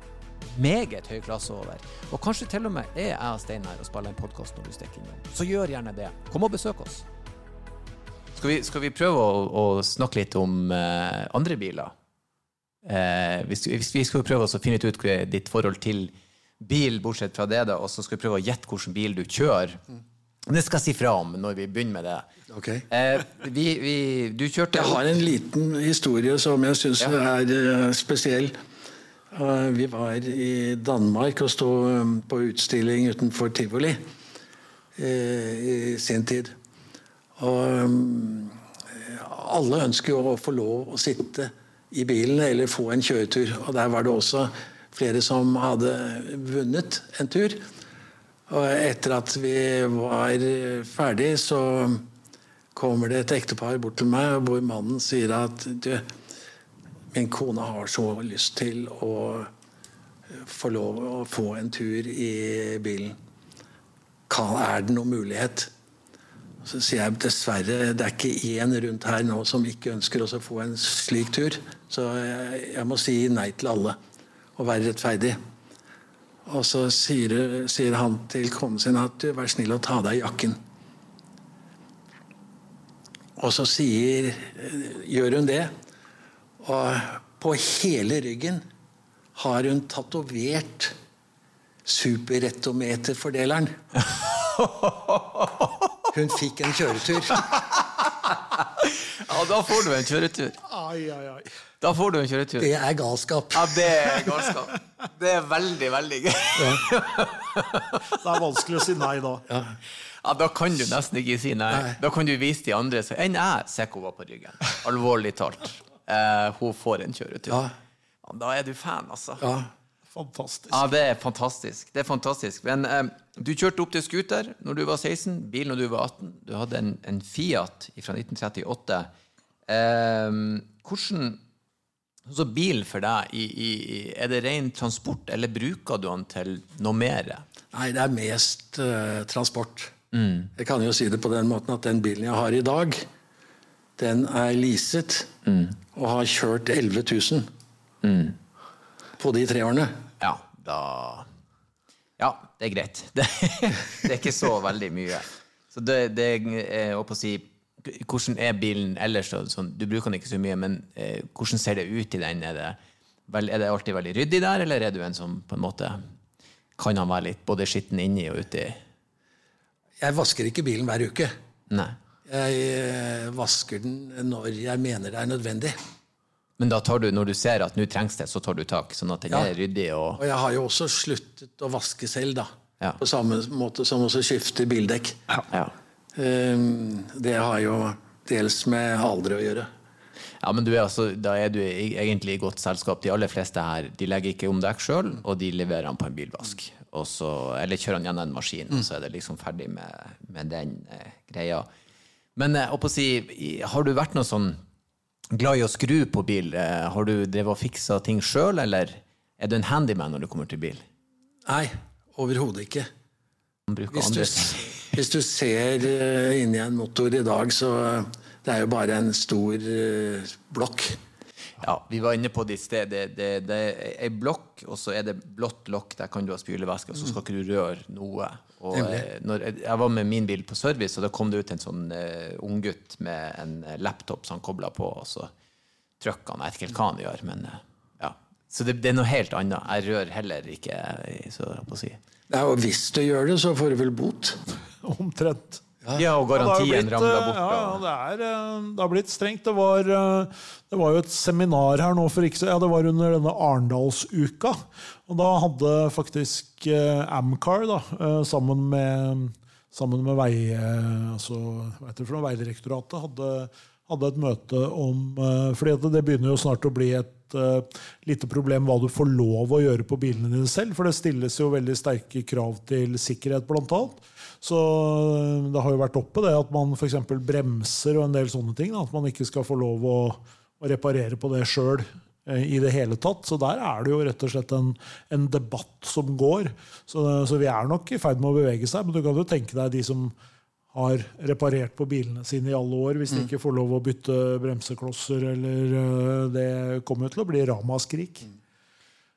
meget høy klasse over. Og kanskje til og med er jeg og Stein her og spiller en podkast når du stikker innom. Så gjør gjerne det. Kom og besøk oss. Skal vi, skal vi prøve å, å, snakke litt om eh, andre biler? Eh, hvis, hvis, vi skal prøve å finne ut ditt forhold til bil, bortsett fra det, da, og så skal vi prøve å gjette hvilken bil du kjører. Det skal jeg si fra om når vi begynner med det. Okay. Eh, vi, vi, du kjørte Jeg har en liten historie som jeg syns ja. er uh, spesiell. Vi var i Danmark og sto um, på utstilling utenfor tivoli uh, i sin tid. Og um, alle ønsker jo å få lov å sitte i bilen eller få en kjøretur. Og der var det også flere som hadde vunnet en tur. Og etter at vi var ferdig, så kommer det et ektepar bort til meg hvor mannen sier at du, Min kone har så lyst til å få lov å få en tur i bilen. Er det noen mulighet? Så sier jeg dessverre det er ikke én rundt her nå som ikke ønsker å få en slik tur. Så jeg, jeg, må si nei til alle og være rettferdig. Og så sier, sier han til konen sin at du, vær snill å ta av deg jakken. Og så sier, gjør hun det. Og på hele ryggen har hun tatovert superrettometerfordeleren. <laughs> Hun fikk en kjøretur. Ja, da får du en kjøretur. Ai, ai, ai. Da får du en kjøretur. Det er galskap. Ja, det er galskap. Det er veldig, veldig gøy. Det er vanskelig å si nei da. Ja, Da kan du nesten ikke si nei. Nei. Da kan du vise de andre så enn jeg ser hun var på ryggen. Alvorlig talt. Eh, hun får en kjøretur. Ja. Ja, Da er du fan, altså. Ja. Fantastisk. Ja, det er fantastisk. Det er fantastisk. Men eh, du kjørte opp til scooter når du var 16, bil når du var 18. Du hadde en, en Fiat fra 1938. Eh, hvordan altså Bil for deg, i, i, er det ren transport, eller bruker du den til noe mer? Nei, det er mest eh, transport. Jeg kan jo si det på den måten at den bilen jeg har i dag, den er leaset og har kjørt 11 000 på de tre årene. Ja, da Ja, det er greit. <laughs> Det, det er ikke så veldig mye. Så det, det er å si Hvordan er bilen ellers? Sånn, du bruker den ikke så mye, men eh, hvordan ser det ut i den? Er det, vel, er det alltid veldig ryddig der, eller er du en som på en måte Kan han være litt både skitten inni og uti? Jeg vasker ikke bilen hver uke. Nei. Jeg eh, vasker den når jeg mener det er nødvendig. Men da tar du, når du ser at nå trengs det, så tar du tak, sånn at den Ja. er ryddig og Og jeg har jo også sluttet å vaske selv, da. Ja. På samme måte som også skifte bildekk. ja. Um, Det har jo dels med alder å gjøre. Ja, men du er altså, da er du egentlig i godt selskap. De aller fleste her de legger ikke om dekk sjøl, og de leverer den på en bilvask. Så, eller kjører den gjennom en maskin, og så er det liksom ferdig med, med den eh, greia. Men eh, å si, har du vært noe sånn glad i å skru på bil? Eh, har du drevet og fiksa ting sjøl, eller er du en handyman når du kommer til bil? Nei, overhodet ikke. Hvis du, <laughs> hvis du ser eh, inni en motor i dag, så eh, det er jo bare en stor blokk. Ja, vi var inne på det i sted. Det, det, det er ei blokk, og så er det blått lokk. Der kan du ha spylevæske, og så skal ikke du røre noe. Og eh, når jeg, jeg var med min bil på service, og da kom det ut en sånn uh, unggutt med en eh, laptop som han kobla på, og så trykka han. Jeg vet ikke helt hva han gjør, men uh, ja. Så det, det er noe helt annet. Jeg rører heller ikke, så jeg på å si. Ja, og hvis du gjør det, så får du vel bot. <laughs> Omtrent. Ja, og garantien blitt, ramla eh, bort. Ja, det, er, eh, det har blitt strengt. Det var, eh, det var jo et seminar her nå for ikke så Ja, det var under denne Arendalsuka. Og da hadde faktisk Amcar, da, sammen med, sammen med vei, altså, noe, Veidirektoratet, hadde, hadde et møte om fordi det begynner jo snart å bli et lite problem hva du får lov å gjøre på bilene dine selv. For det stilles jo veldig sterke krav til sikkerhet, blant annet. Så øh, det har jo vært oppe det at man f.eks. bremser og en del sånne ting. Da, at man ikke skal få lov å, å reparere på det sjøl i det hele tatt. Så der er det jo rett og slett en, en debatt som går. Så, så vi er nok i ferd med å bevege seg. Men du kan jo tenke deg de som har reparert på bilene sine i alle år, hvis de ikke får lov å bytte bremseklosser, eller øh, Det kommer jo til å bli ramaskrik.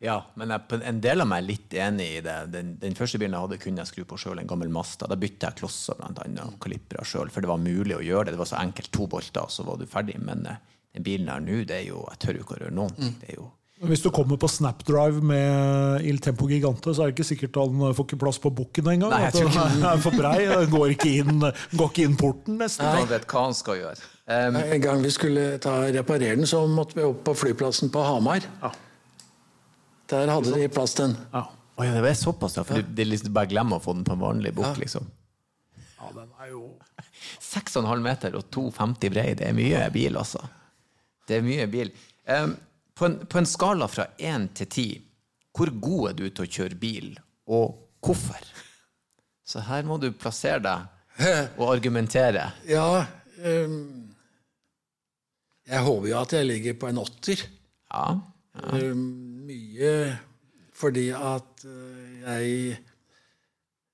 Ja, men jeg, en del av meg er litt enig i det. Den, den første bilen jeg hadde, kunne jeg skru på sjøl, en gammel Masta. Da bytta jeg klosser blant annet, og kalipere sjøl, for det var mulig å gjøre det. Det var så enkelt. To bolter, så var du ferdig. Men eh, den bilen her nå, det er jo Jeg tør jo ikke å røre noen ting. Det er jo Hvis du kommer på Snapdrive med Il Tempo Gigante, så er det ikke sikkert han får ikke plass på bukken engang. Nei, jeg tror ikke- Den er for brei. Den går ikke inn, går ikke inn porten, nesten. Nei. Han vet hva han skal gjøre. Um, En gang vi skulle ta reparere den, så måtte vi opp på flyplassen på Hamar. Der hadde de plass til den. Ja. Oh, ja, det er såpass, ja. For er liksom bare glemmer å få den på en vanlig bok, liksom. ja, den er jo <laughs> 6,5 meter og 2,50 brei, det er mye bil, altså. Det er mye bil. Um, på, en, på en skala fra 1 til 10, hvor god er du til å kjøre bil, og hvorfor? Så her må du plassere deg <laughs> og argumentere. Ja um, Jeg håper jo at jeg ligger på en åtter. Ja. Ehm, mye fordi at eh, jeg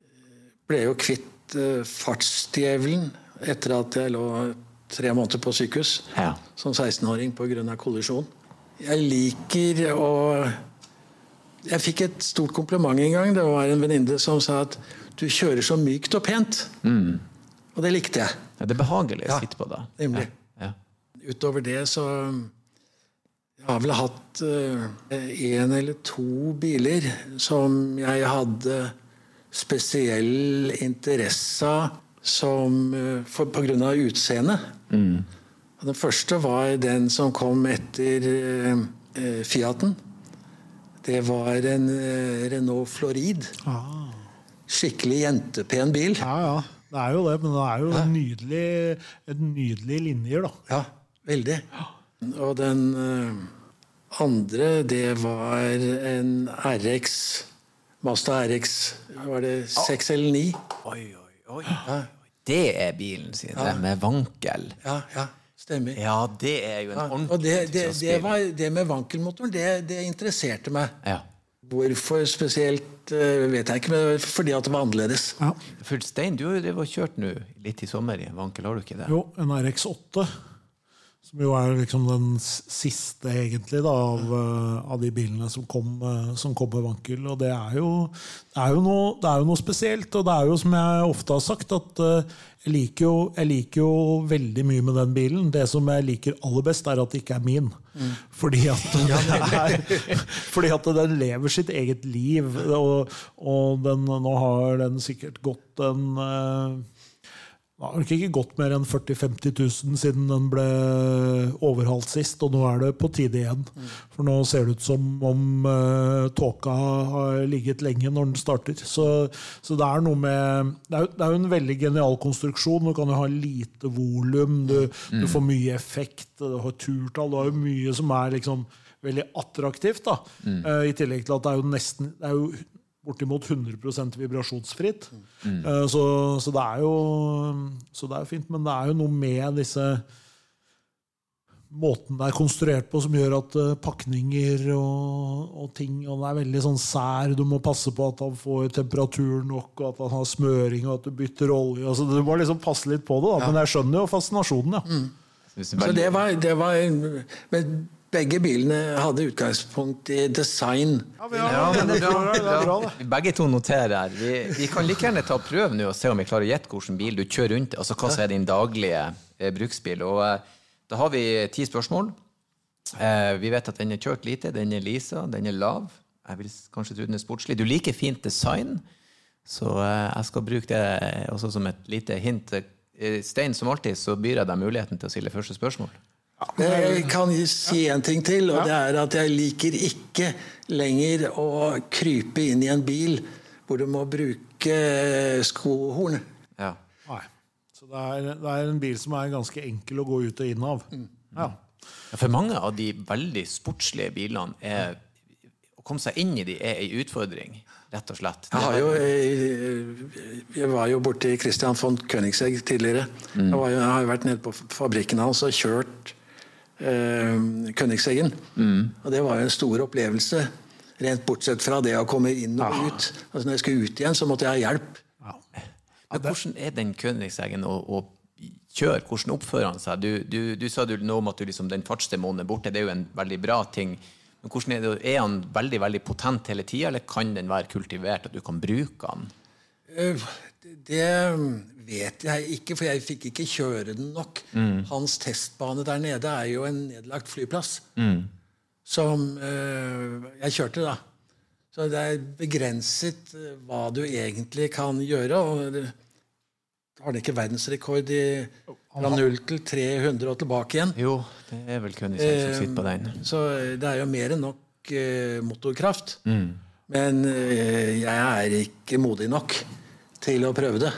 eh, ble jo kvitt eh, fartsdjevelen etter at jeg lå tre måneder på sykehus Ja. som 16-åring pga. kollisjon. Jeg liker å Jeg fikk et stort kompliment en gang. Det var en venninne som sa at du kjører så mykt og pent. Og det likte jeg. Ja, Det er behagelig å sitte på da. nemlig. Ja. Utover det så Jeg har vel hatt én eller to biler som jeg hadde spesiell interesse av som eh, av utseendet. Mm. Den første var den som kom etter eh, eh, Fiaten. Det var en eh, Renault Florid. Ah, Skikkelig jentepen bil. ja, ja. Det er jo det, men det er jo nydelig, et nydelig linjer, da. Ja, veldig. Og den eh, andre, det var en RX Mazda RX. Var det 6 eller 9? Oi, oi, oi. Det er bilen sin, det med vankel. Ja, ja, stemmer. Ja, det er jo en Ja, ordentlig og det, det, det, var, det med vankelmotoren, det, det interesserte meg. Ja. Hvorfor spesielt, eh, vet jeg ikke, men fordi at det var annerledes. Ja. For Stein, du har jo kjørt nå litt i sommer i en vankel, har du ikke det? Jo, en RX8, som jo er liksom den siste egentlig da, av, eh, av de bilene som kom, eh, som kom med vankel. Og det er, jo, det, er jo noe, det er jo noe spesielt, og det er jo som jeg ofte har sagt, at eh, jeg liker, jo, jeg liker jo veldig mye med den bilen. Det som jeg liker aller best, er at det ikke er min. Fordi, at <laughs> <laughs> er, fordi at den lever sitt eget liv. Og, og den, nå har den sikkert gått en det har nok ikke gått mer enn 40 000-50 000 siden den ble overhalt sist, og nå er det på tide igjen. For nå ser det ut som om uh, tåka har ligget lenge når den starter. Så, så det er noe med er, det er jo en veldig genial konstruksjon. Du kan jo ha lite volum, du, du får mye effekt, du har turtall, du har jo mye som er liksom veldig attraktivt. da. Uh, I tillegg til at det er jo nesten det er jo bortimot 100 vibrasjonsfritt. Mm. Så, så, det er jo, så det er jo fint. Men det er jo noe med disse Måten det er konstruert på som gjør at eh, pakninger og, og ting og Det er veldig sånn sær. Du må passe på at han får temperatur nok, og at han har smøring, og at du bytter olje. Altså, du må liksom passe litt på det. Da. Men jeg skjønner jo fascinasjonen, ja. Mm. Så det var, det var Men begge bilene hadde utgangspunkt i design. Ja, Ja, men det er bra. det er bra, Begge to noterer. Vi, vi kan like gjerne ta prøve nå og se om vi klarer å gjette hvilken bil du kjører rundt i. Altså hva som er din daglige eh, bruksbil. Og eh, da har vi ti spørsmål. Eh, vi vet at den er kjørt lite, den er lisa, den er lav. Jeg vil kanskje tro den er sportslig. Du liker fint design, så eh, jeg skal bruke det også som et lite hint. Eh, Stein, som alltid, så byr jeg deg muligheten til å stille første spørsmål. Jeg kan si en ting til, og det er at jeg liker ikke lenger å krype inn i en bil hvor du må bruke skohorn. Ja. Nei. Så det er, det er en bil som er ganske enkel å gå ut og inn av. Ja. Ja, For mange av de veldig sportslige bilene er Å komme seg inn i de er ei utfordring, rett og slett. Jeg, har jo, jeg, jeg var jo borti Christian von Königsegg tidligere. Jeg, var jo, jeg har jo vært nede på fabrikken hans og kjørt eh, Königseggen. Og det var jo en stor opplevelse. Rent bortsett fra det å komme inn og ut. Altså Når jeg skulle ut igjen, så måtte jeg ha hjelp. Men hvordan er den Königseggen å, å kjøre? Hvordan oppfører han seg? Du, du, du sa du nå om at du liksom, den fartsdemonen er borte, det er jo en veldig bra ting. Men hvordan er, det, er han veldig veldig potent hele tida, eller kan den være kultivert, at du kan bruke han? Eh, Det vet jeg ikke, for jeg fikk ikke kjøre den nok. Hans testbane der nede er jo en nedlagt flyplass. Som eh, jeg kjørte, da. Så det er begrenset eh, hva du egentlig kan gjøre. og det, Har den ikke verdensrekord i fra 0 til 300 og tilbake igjen? Jo, det er vel Königsegg som sitter på den. Så det er jo mer enn nok motorkraft. Men eh, jeg er ikke modig nok til å prøve det.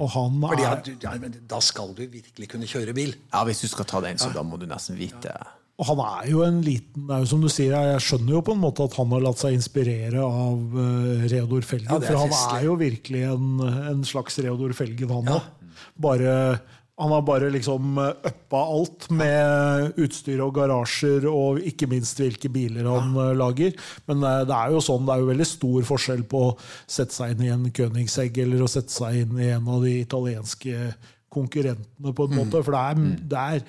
Og han Fordi er, du- ja, men da skal du virkelig kunne kjøre bil. Ja, Hvis du skal ta den, så da må du nesten vite og han er jo en liten det er jo som du sier, Jeg skjønner jo på en måte at han har latt seg inspirere av uh, Reodor Felgen. Ja, for han festlig. er jo virkelig en, en slags Reodor Felgen, han òg. Bare han har bare liksom eh, uppa alt med utstyr og garasjer, og ikke minst hvilke biler han ja. lager. Men eh, det er jo sånn, det er jo veldig stor forskjell på å sette seg inn i en Königsegg eller å sette seg inn i en av de italienske konkurrentene, på en måte. For det er, det er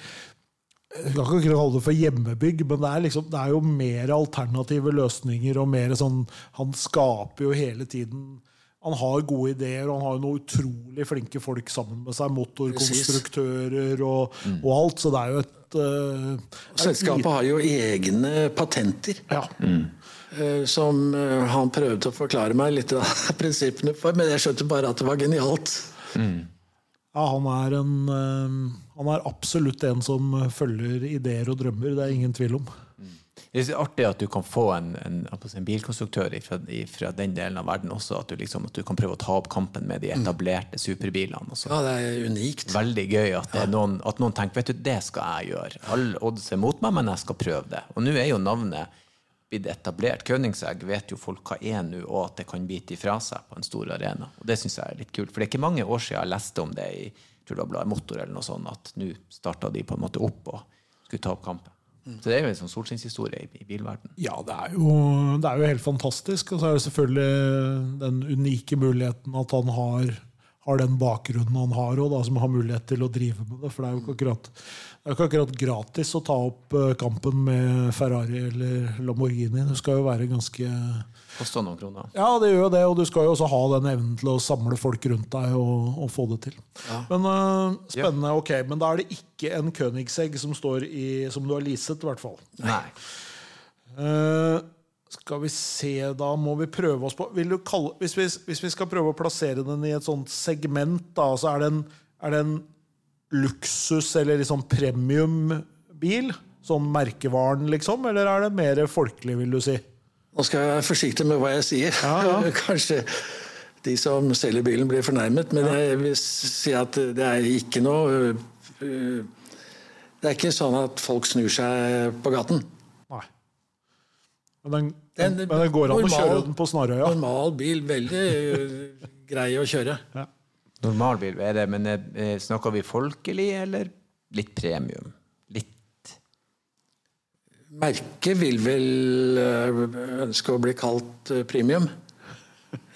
jeg kan ikke kalle det for hjemmebygg, men det er, liksom, det er jo mer alternative løsninger. og mer sånn, Han skaper jo hele tiden Han har gode ideer, og han har jo noen utrolig flinke folk sammen med seg. Motorkonstruktører og, og alt. Så det er jo et uh, Selskapet har jo egne patenter. ja. eh, Som uh, han prøvde å forklare meg litt av <laughs> prinsippene for, men jeg skjønte bare at det var genialt. Ja, han er, en, han er absolutt en som følger ideer og drømmer. Det er ingen tvil om. Det er så artig at du kan få en, en, en bilkonstruktør fra den delen av verden også. At du, liksom, at du, kan prøve å ta opp kampen med de etablerte superbilene. Også. Ja, det er unikt. Veldig gøy at, noen, at noen tenker vet du, det skal jeg gjøre. Alle odds er mot meg, men jeg skal prøve det. Og nå er jo navnet blitt etablert. Køningsegg vet jo folk hva er nå, og at det kan bite ifra seg på en stor arena. Og Det syns jeg er litt kult. For det er ikke mange år siden jeg leste om det i tror det var Motor eller noe sånt, at nå starta de på en måte opp og skulle ta opp kampen. Så det er jo en sånn solskinnshistorie i, bilverden. Ja, det er, jo, det er jo helt fantastisk. Og så er det selvfølgelig den unike muligheten at han har, har den bakgrunnen han har, og da, som har mulighet til å drive med det. For det er jo ikke akkurat, ikke akkurat gratis å ta opp eh, kampen med Ferrari eller Lamborghini. Det skal jo være ganske Kosta noen kroner. Ja, det gjør jo det, og du skal jo også ha den evnen til å samle folk rundt deg og, og få det til. Men uh, Spennende. Ok, men da er det ikke en Königsegg som står i Som du har leaset, i hvert fall. Nei. Uh, skal vi se, da må vi prøve oss på vil du kalle, hvis, vi, hvis vi skal prøve å plassere den i et sånt segment, da, så er det en, er det en luksus- eller liksom premiumbil? Sånn merkevaren, liksom? Eller er det mer folkelig, vil du si? Nå skal jeg være forsiktig med hva jeg sier. Ja, ja. <laughs> Kanskje de som selger bilen, blir fornærmet. Men jeg vil si at det er ikke noe Det er ikke sånn at folk snur seg på gaten. Nei. Men den, Den- men det går an å kjøre den på Snarøya. Normal bil, veldig <laughs> grei å kjøre. Ja. Normal bil, er det, men eh, snakker vi folkelig eller litt premium? Merket vil vel øh, ønske å bli kalt øh, premium.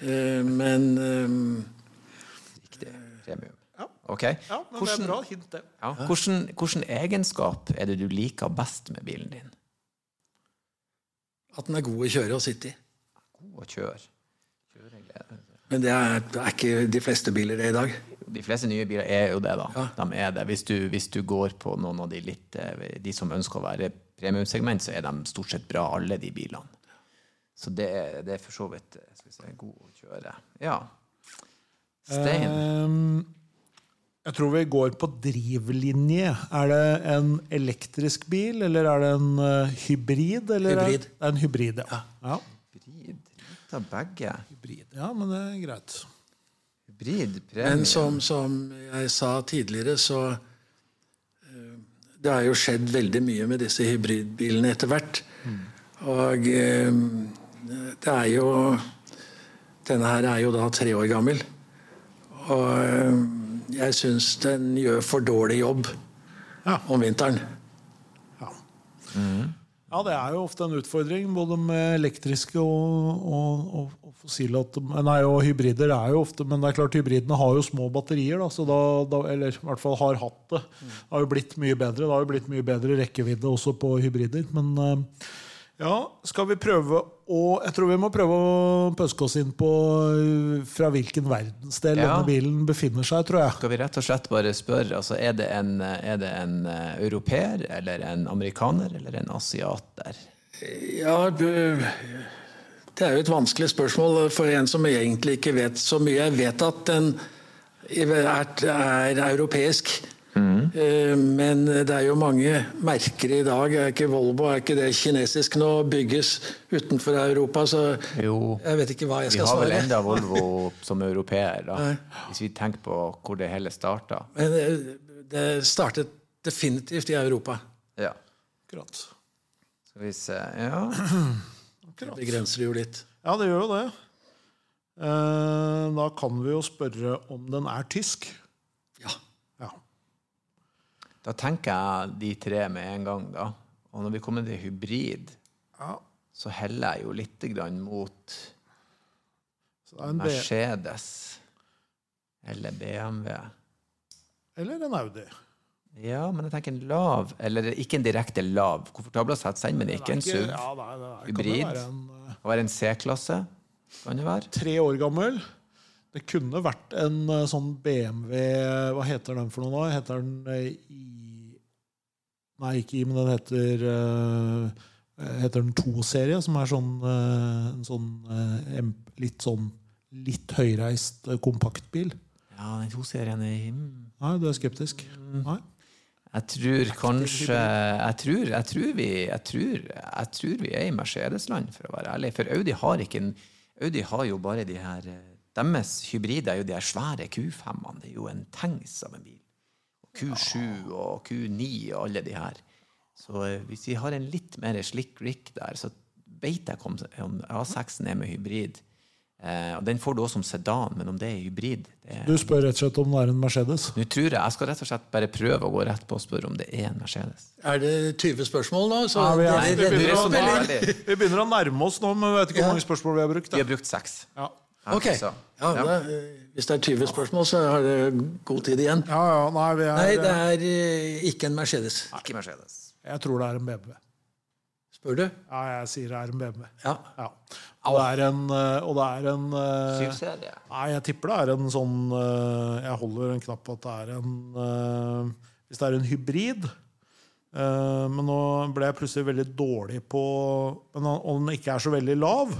Eh, Men riktig premium. Ja. Ok. Ja, men det Hvordan- er bra hint, det. Ja. Hvordan, hvordan egenskap er det du liker best med bilen din? at den er god å kjøre og sitte i. God å kjøre. Kjøreglede. Men det er, det er ikke de fleste biler det i dag. De fleste nye biler er jo det, da. Ja. De er det. Hvis du, hvis du går på noen av de litt eh, De som ønsker å være premiumsegment, så er de stort sett bra, alle de bilene. Så det, er- det er for så vidt skal vi se, god å kjøre. Ja. Stein. Um, jeg tror vi går på drivlinje. Er det en elektrisk bil, eller er det en eh, hybrid? Eller er- Hybrid. Det er en hybrid, ja. ja. Hybrid. Litt av begge. Hybrid. Ja, men det er greit. Hybrid, premium. Men som, som jeg sa tidligere, så Det har jo skjedd veldig mye med disse hybridbilene etter hvert. Og eh, det er jo Denne her er jo da tre år gammel. Og eh, jeg syns den gjør for dårlig jobb Ja. om vinteren. Ja. ja, det er jo ofte en utfordring, både med elektriske og, og, og fossile. Nei, og hybrider er jo ofte Men det er klart, hybridene har jo små batterier, da, så da, da, eller i hvert fall har hatt det. Det har jo blitt mye bedre. Det har jo blitt mye bedre rekkevidde også på hybrider. Men eh, ja, skal vi prøve å Jeg tror vi må prøve å pøske oss inn på eh, fra hvilken verdensdel Ja. denne bilen befinner seg, tror jeg. Skal vi rett og slett bare spørre, altså er det en, er det en eh, europeer, eller en amerikaner, eller en asiater? Ja, b- det er jo et vanskelig spørsmål for en som egentlig ikke vet så mye. Jeg vet at den er, er europeisk. Mm. Men det er jo mange merker i dag. Er ikke Volvo er ikke det kinesisk nå? Bygges utenfor Europa, så Jo, jeg vet ikke hva jeg vi skal har vel enda <laughs> Volvo som europeer, da. Hvis vi tenker på hvor det hele starta. Men eh, det startet definitivt i Europa. Ja. Akkurat. Skal vi se Ja. <clears throat> Det begrenser jo litt. Ja, det gjør jo det. Eh, Da kan vi jo spørre om den er tysk. Ja. Ja. Da tenker jeg de tre med en gang, da. Og når vi kommer til hybrid, ja. så heller jeg jo litt grann mot Så det er en Mercedes eller BMW. eller en Audi. Ja, men jeg tenker en lav, eller ikke en direkte lav. Komfortabel å sette seg inn, men ikke en SUV. Ja, nei, det kan Hybrid. være en eh, være en C-klasse, kan det være? tre år gammel. Det kunne vært en eh, sånn BMW Hva heter den for noe nå? Heter den eh, I Nei, ikke I, men den heter Heter den 2-serie, som er sånn, en sånn eh, litt sånn litt høyreist kompaktbil. Ja, den 2-serien er mm, Nei, du er skeptisk? Nei? Jeg tror kanskje jeg tror, jeg, tror vi, jeg, tror, jeg tror vi er i Mercedes-land, for å være ærlig. For Audi har en, Audi har jo bare de her eh, Deres hybrider er jo de her svære Q5-ene. Det er jo en tanks av en bil. Q7 og Q9 og alle de her. Så eh, hvis vi har en litt mer slick Rick der, så vet jeg om A6-en er med hybrid. Eh, og Den får du også som sedan, men om det er hybrid det Du spør rett og slett om det er en Mercedes? Nå tror jeg, jeg skal rett og slett bare prøve å gå rett på og spørre om det er en Mercedes. Er det 20 spørsmål nå? Så Ja, vi, er, vi, begynner å, vi begynner å nærme oss nå, men vi vet ikke hvor Ja. mange spørsmål vi har brukt. Vi har brukt seks. Ja. Ok. Da, Hvis det er 20 spørsmål, så har dere god tid igjen. ja, ja, nei, vi er, Nei, det er eh, ikke en Mercedes. Ikke Mercedes. Jeg tror det er en BMW. Spør du? Ja, jeg sier er en BMW. Ja. Ja. Og det er en, eh, og det er en eh, Syvserie. Nei, jeg tipper det er en sånn eh, Jeg holder en knapp på at det er en Hvis det er en hybrid. Eh, Men nå ble jeg plutselig veldig dårlig på Men om den ikke er så veldig lav,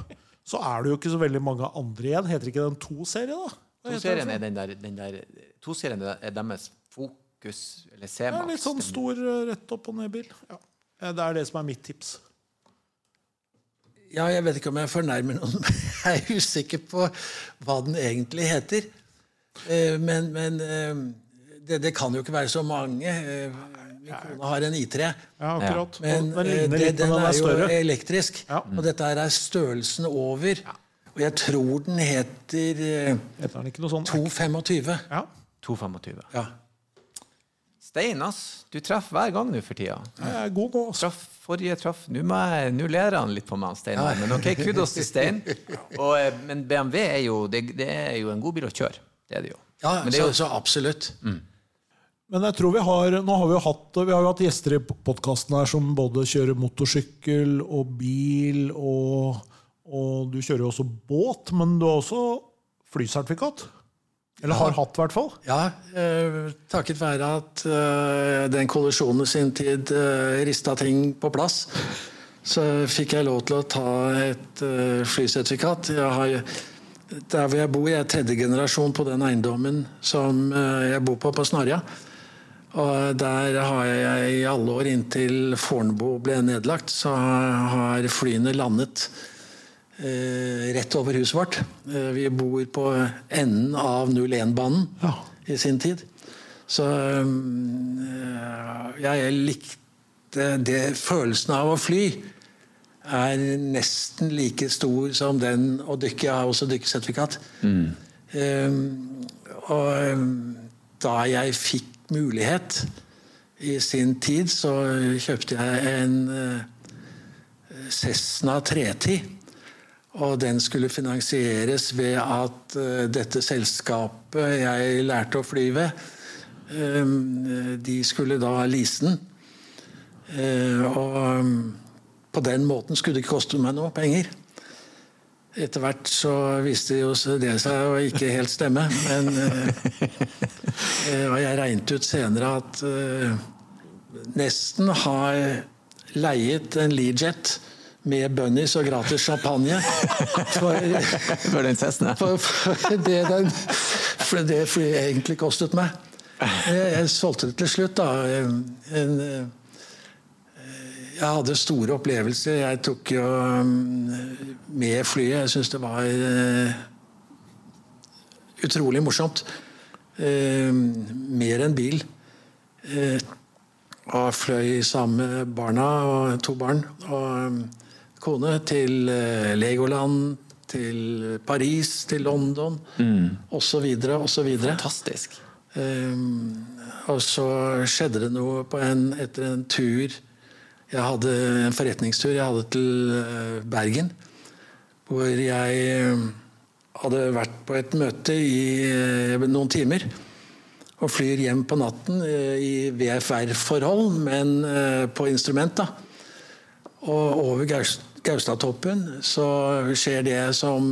så er det jo ikke så veldig mange andre igjen. Heter ikke den to-serie, da? To-serien er den der, den der Toserien er deres fokus, eller for? Ja, C-Max. litt sånn stor rett opp og ned-bil. Ja. Det er det som er mitt tips. Ja, jeg vet ikke om jeg fornærmer noen. <laughs> Jeg er usikker på hva den egentlig heter. Eh, Men, men eh, det, det kan jo ikke være så mange. Eh, Min kone har en I3. Ja, akkurat. Men den ligner det, den den er er jo elektrisk. Ja. Og dette her er størrelsen over. Og jeg tror den heter eh, Heter den ikke noe sånn 225. Ja. 225. Ja. Stein, ass. Du treffer hver gang nå for tida. Jeg er god nå. Traff forrige traff. Nå ler han litt på meg, Stein. Men ok, kudos til Stein. <laughs> Og, eh, men BMW er jo, det, det er jo en god bil å kjøre. Det er det jo. Ja, Men det er så, jo så absolutt. Men jeg tror vi har Nå har vi jo hatt, vi har jo hatt gjester i podkasten her som både kjører motorsykkel og bil, og, og du kjører jo også båt, men du har også flysertifikat? Eller har hatt, i hvert fall. Ja, eh, takket være at eh, den kollisjonen i sin tid eh, rista ting på plass, så fikk jeg lov til å ta et eh, flysertifikat. Der hvor jeg bor, jeg er tredje generasjon på den eiendommen som eh, jeg bor på, på Snarja. Og der har jeg i alle år inntil Fornebu ble nedlagt, så har flyene landet rett over huset vårt. Eh, vi bor på enden av 01-banen Ja. i sin tid. Så eh, jeg likte det følelsen av å fly er nesten like stor som den å dykke. Jeg har også dykkesertifikat. Eh, og eh, da jeg fikk mulighet i sin tid, så kjøpte jeg en eh, Cessna 310. Og den skulle finansieres ved at eh, dette selskapet jeg lærte å fly ved, eh, de skulle da lease den. Eh, og mm, på den måten skulle det ikke koste meg noe penger. Etter hvert så viste jo det seg å ikke helt stemme. Men og jeg regnet ut senere at nesten har leiet en Learjet med bunnies og gratis champagne for, For den Cessna. for, for, det, den, for det flyet egentlig kostet meg. Jeg, jeg solgte det til slutt, da. En, en, jeg hadde store opplevelser. Jeg tok jo mm, med flyet. Jeg syns det var eh, utrolig morsomt. Eh, mer enn bil. Eh, og fløy sammen med barna og to barn og mm, kone til eh, Legoland, til Paris, til London osv. osv. Fantastisk. Um, og så skjedde det noe på en, etter en tur Jeg hadde en forretningstur jeg hadde til eh, Bergen. Hvor jeg hadde vært på et møte i noen timer. Og flyr hjem på natten i VFR-forhold, men på instrument. da. Og over Gaus- Gaustatoppen så skjer det som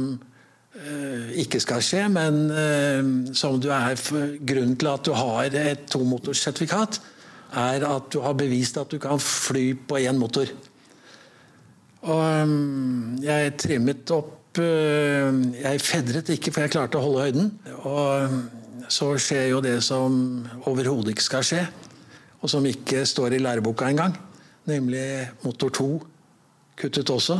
eh, ikke skal skje, men eh, som du er grunnen til at du har et tomotorsertifikat, er at du har bevist at du kan fly på én motor. Og mm, jeg trimmet opp eh, Jeg fedret ikke, for jeg klarte å holde høyden. Og så skjer jo det som overhodet ikke skal skje, og som ikke står i læreboka engang, nemlig motor 2 kuttet også.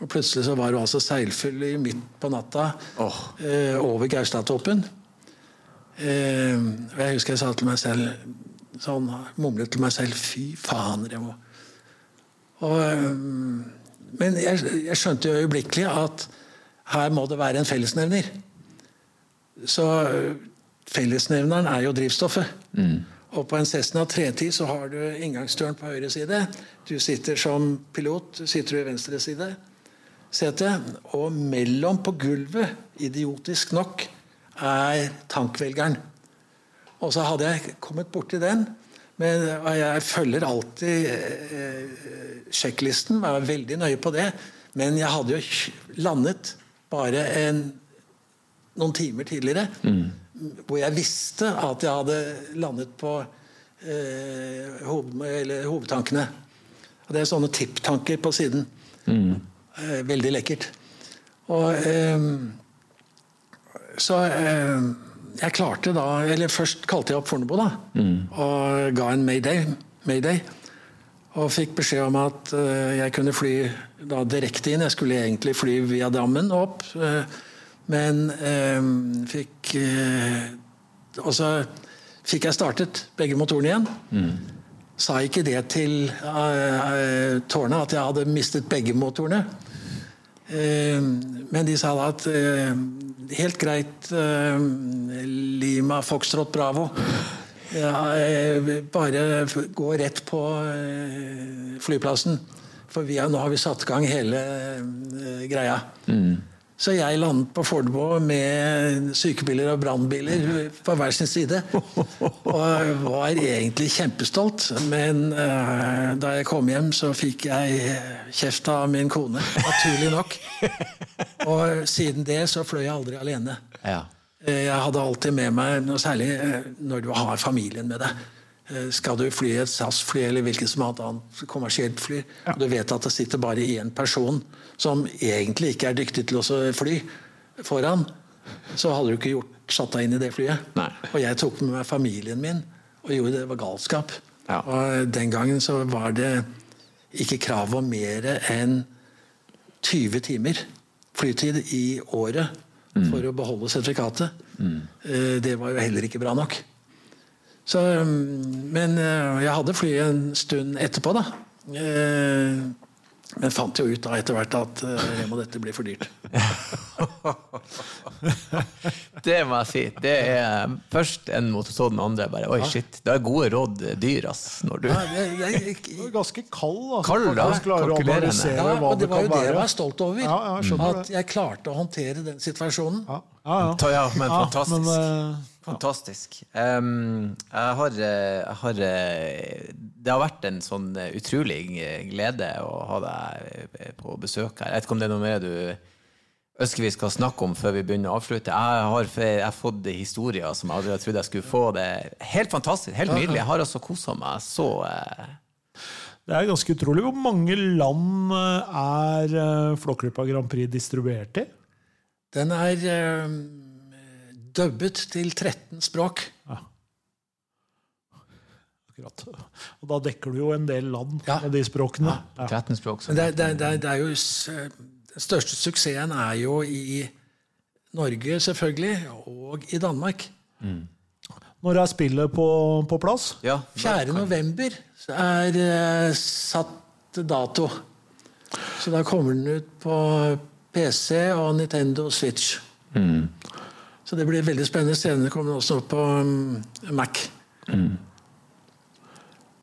Og plutselig så var hun altså seilfull midt på natta oh. eh, over Gaustatoppen. Eh, og jeg husker jeg sa til meg selv sånn, mumlet til meg selv Fy faen, Remo. Og, eh, men jeg, jeg skjønte jo øyeblikkelig at her må det være en fellesnevner. Så eh, fellesnevneren er jo drivstoffet. Og på en Cessna 310 så har du inngangsdøren på høyre side. Du sitter som pilot, sitter du i venstre side sete. Og mellom på gulvet, idiotisk nok, er tankvelgeren. Og så hadde jeg kommet borti den. Men jeg følger alltid eh, sjekklisten, var veldig nøye på det. Men jeg hadde jo landet bare en, noen timer tidligere. Hvor jeg visste at jeg hadde landet på eh, hoved, eller hovedtankene. Og det er sånne tipptanker på siden. Eh, veldig lekkert. Og eh, Så eh, jeg klarte da Eller først kalte jeg opp Fornebu, da. Og ga en mayday, mayday. Og fikk beskjed om at eh, jeg kunne fly da direkte inn. Jeg skulle egentlig fly via Drammen opp. eh, men eh, fikk eh, Og så fikk jeg startet begge motorene igjen. Sa ikke det til eh, tårnet at jeg hadde mistet begge motorene. Eh, men de sa da at eh, helt greit, eh, Lima Foxtrot Bravo. Ja, eh, bare gå rett på eh, flyplassen. For vi har, nå har vi satt i gang hele greia. greia. Så jeg landet på Fornebu med sykebiler og brannbiler på hver sin side. Og var egentlig kjempestolt, men uh, da jeg kom hjem, så fikk jeg kjeft av min kone. Naturlig nok. Og siden det så fløy jeg aldri alene. Ja. Eh, Jeg hadde alltid med meg, særlig eh, når du har familien med deg. Eh, Skal du fly et SAS-fly eller hvilket som helst annet kommersielt fly, og du vet at det sitter bare én person som egentlig ikke er dyktig til å fly foran, så hadde du ikke gjort, satt deg inn i det flyet. Nei. Og jeg tok med meg familien min og gjorde det. Det var galskap. Ja. Og den gangen så var det ikke krav om mer enn 20 timer flytid i året for å beholde sertifikatet. Mm. Det var jo heller ikke bra nok. Så, mm, men eh, jeg hadde flyet en stund etterpå, da. Eh, Men fant jo ut da etter hvert at jeg må dette bli for dyrt. <laughs> Det må jeg si. Det er først en mot så den andre. bare, Oi, shit. Da er gode råd dyr, ass. Når du Ja, jeg, er ganske kald, da. Kald, da. Kalkulerende. ja, og det var jo det jeg var stolt over. Ja, ja, jeg at jeg klarte å håndtere den situasjonen. Ja, ja, ja. Ja, men Ja, fantastisk. men, eh, Fantastisk. Um, jeg har, jeg har Det har vært en sånn utrolig glede å ha deg på besøk her. Jeg vet ikke om det er noe mer du ønsker vi skal snakke om før vi begynner å avslutte. Jeg har, jeg har fått historier som jeg aldri hadde trodd jeg skulle få. Det Helt fantastisk. Helt nydelig. Jeg har altså kosa meg så eh, Det er ganske utrolig. Hvor mange land eh, er eh, Flåklypa Grand Prix distribuert i? Den er dubbet til 13 språk. Ja. Akkurat. Og da dekker du jo en del land Ja. med de språkene. Ja. 13 språk. Men det, er- det, er- det, er- det er jo Den største suksessen er jo i Norge, selvfølgelig, og i Danmark. Når er spillet på, på plass? Ja, 4. november er uh, satt dato. Så da kommer den ut på PC og Nintendo Switch. Så det blir veldig spennende. Senere kommer det også på mm, Mac.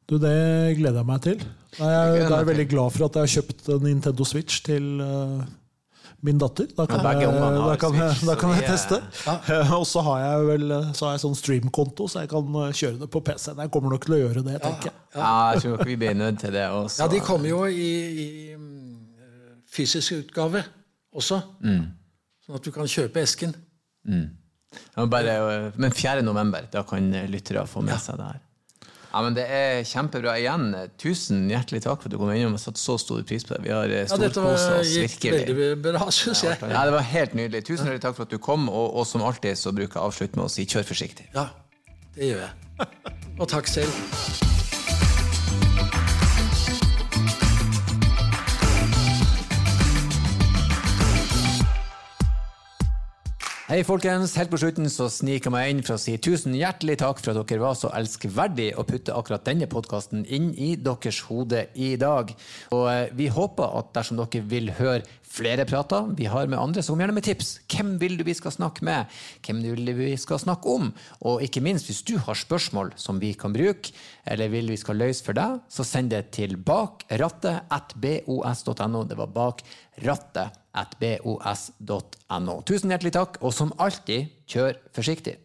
Du, Det gleder jeg meg til. Er jeg, er veldig glad for at jeg har kjøpt en Nintendo Switch til eh, min datter. Da kan, Ja, jeg, da kan, jeg, Switch, da kan jeg teste. <laughs> Og så har jeg vel så har jeg sånn streamkonto, så jeg kan eh, kjøre det på PC-en. Jeg kommer nok til å gjøre det, tenker jeg. ja, jeg tror nok vi blir nødt til det også. Ja, de kommer jo i, i mm, fysisk utgave også. Sånn at du kan kjøpe esken. Ja, bare, men 4. november, da kan lyttere få med seg det her. Ja, men Det er kjempebra. Igjen, tusen hjertelig takk for at du kom innom og satte så stor pris på det. Vi har Ja, storkost dette oss var, gikk virkelig. veldig bra, syns jeg. Ja, Det var helt nydelig. Tusen hjertelig takk for at du kom, og, og som alltid så bruker jeg å avslutte med å si kjør forsiktig. Ja, det gjør jeg. Og takk selv. Hei, folkens. Helt på slutten så sniker jeg meg inn for å si tusen hjertelig takk for at dere var så elskverdige å putte akkurat denne podkasten inn i deres hode i dag. Og eh, vi håper at dersom dere vil høre flere prater vi har med andre, så kom gjerne med tips. Hvem vil du vi skal snakke med? Hvem vil du vi skal snakke om? Og ikke minst, hvis du har spørsmål som vi kan bruke, eller vil vi skal løse for deg, så send det til bakrattet.bos.no. Det var bakrattet.bos.no. Tusen hjertelig takk, og som alltid, kjør forsiktig.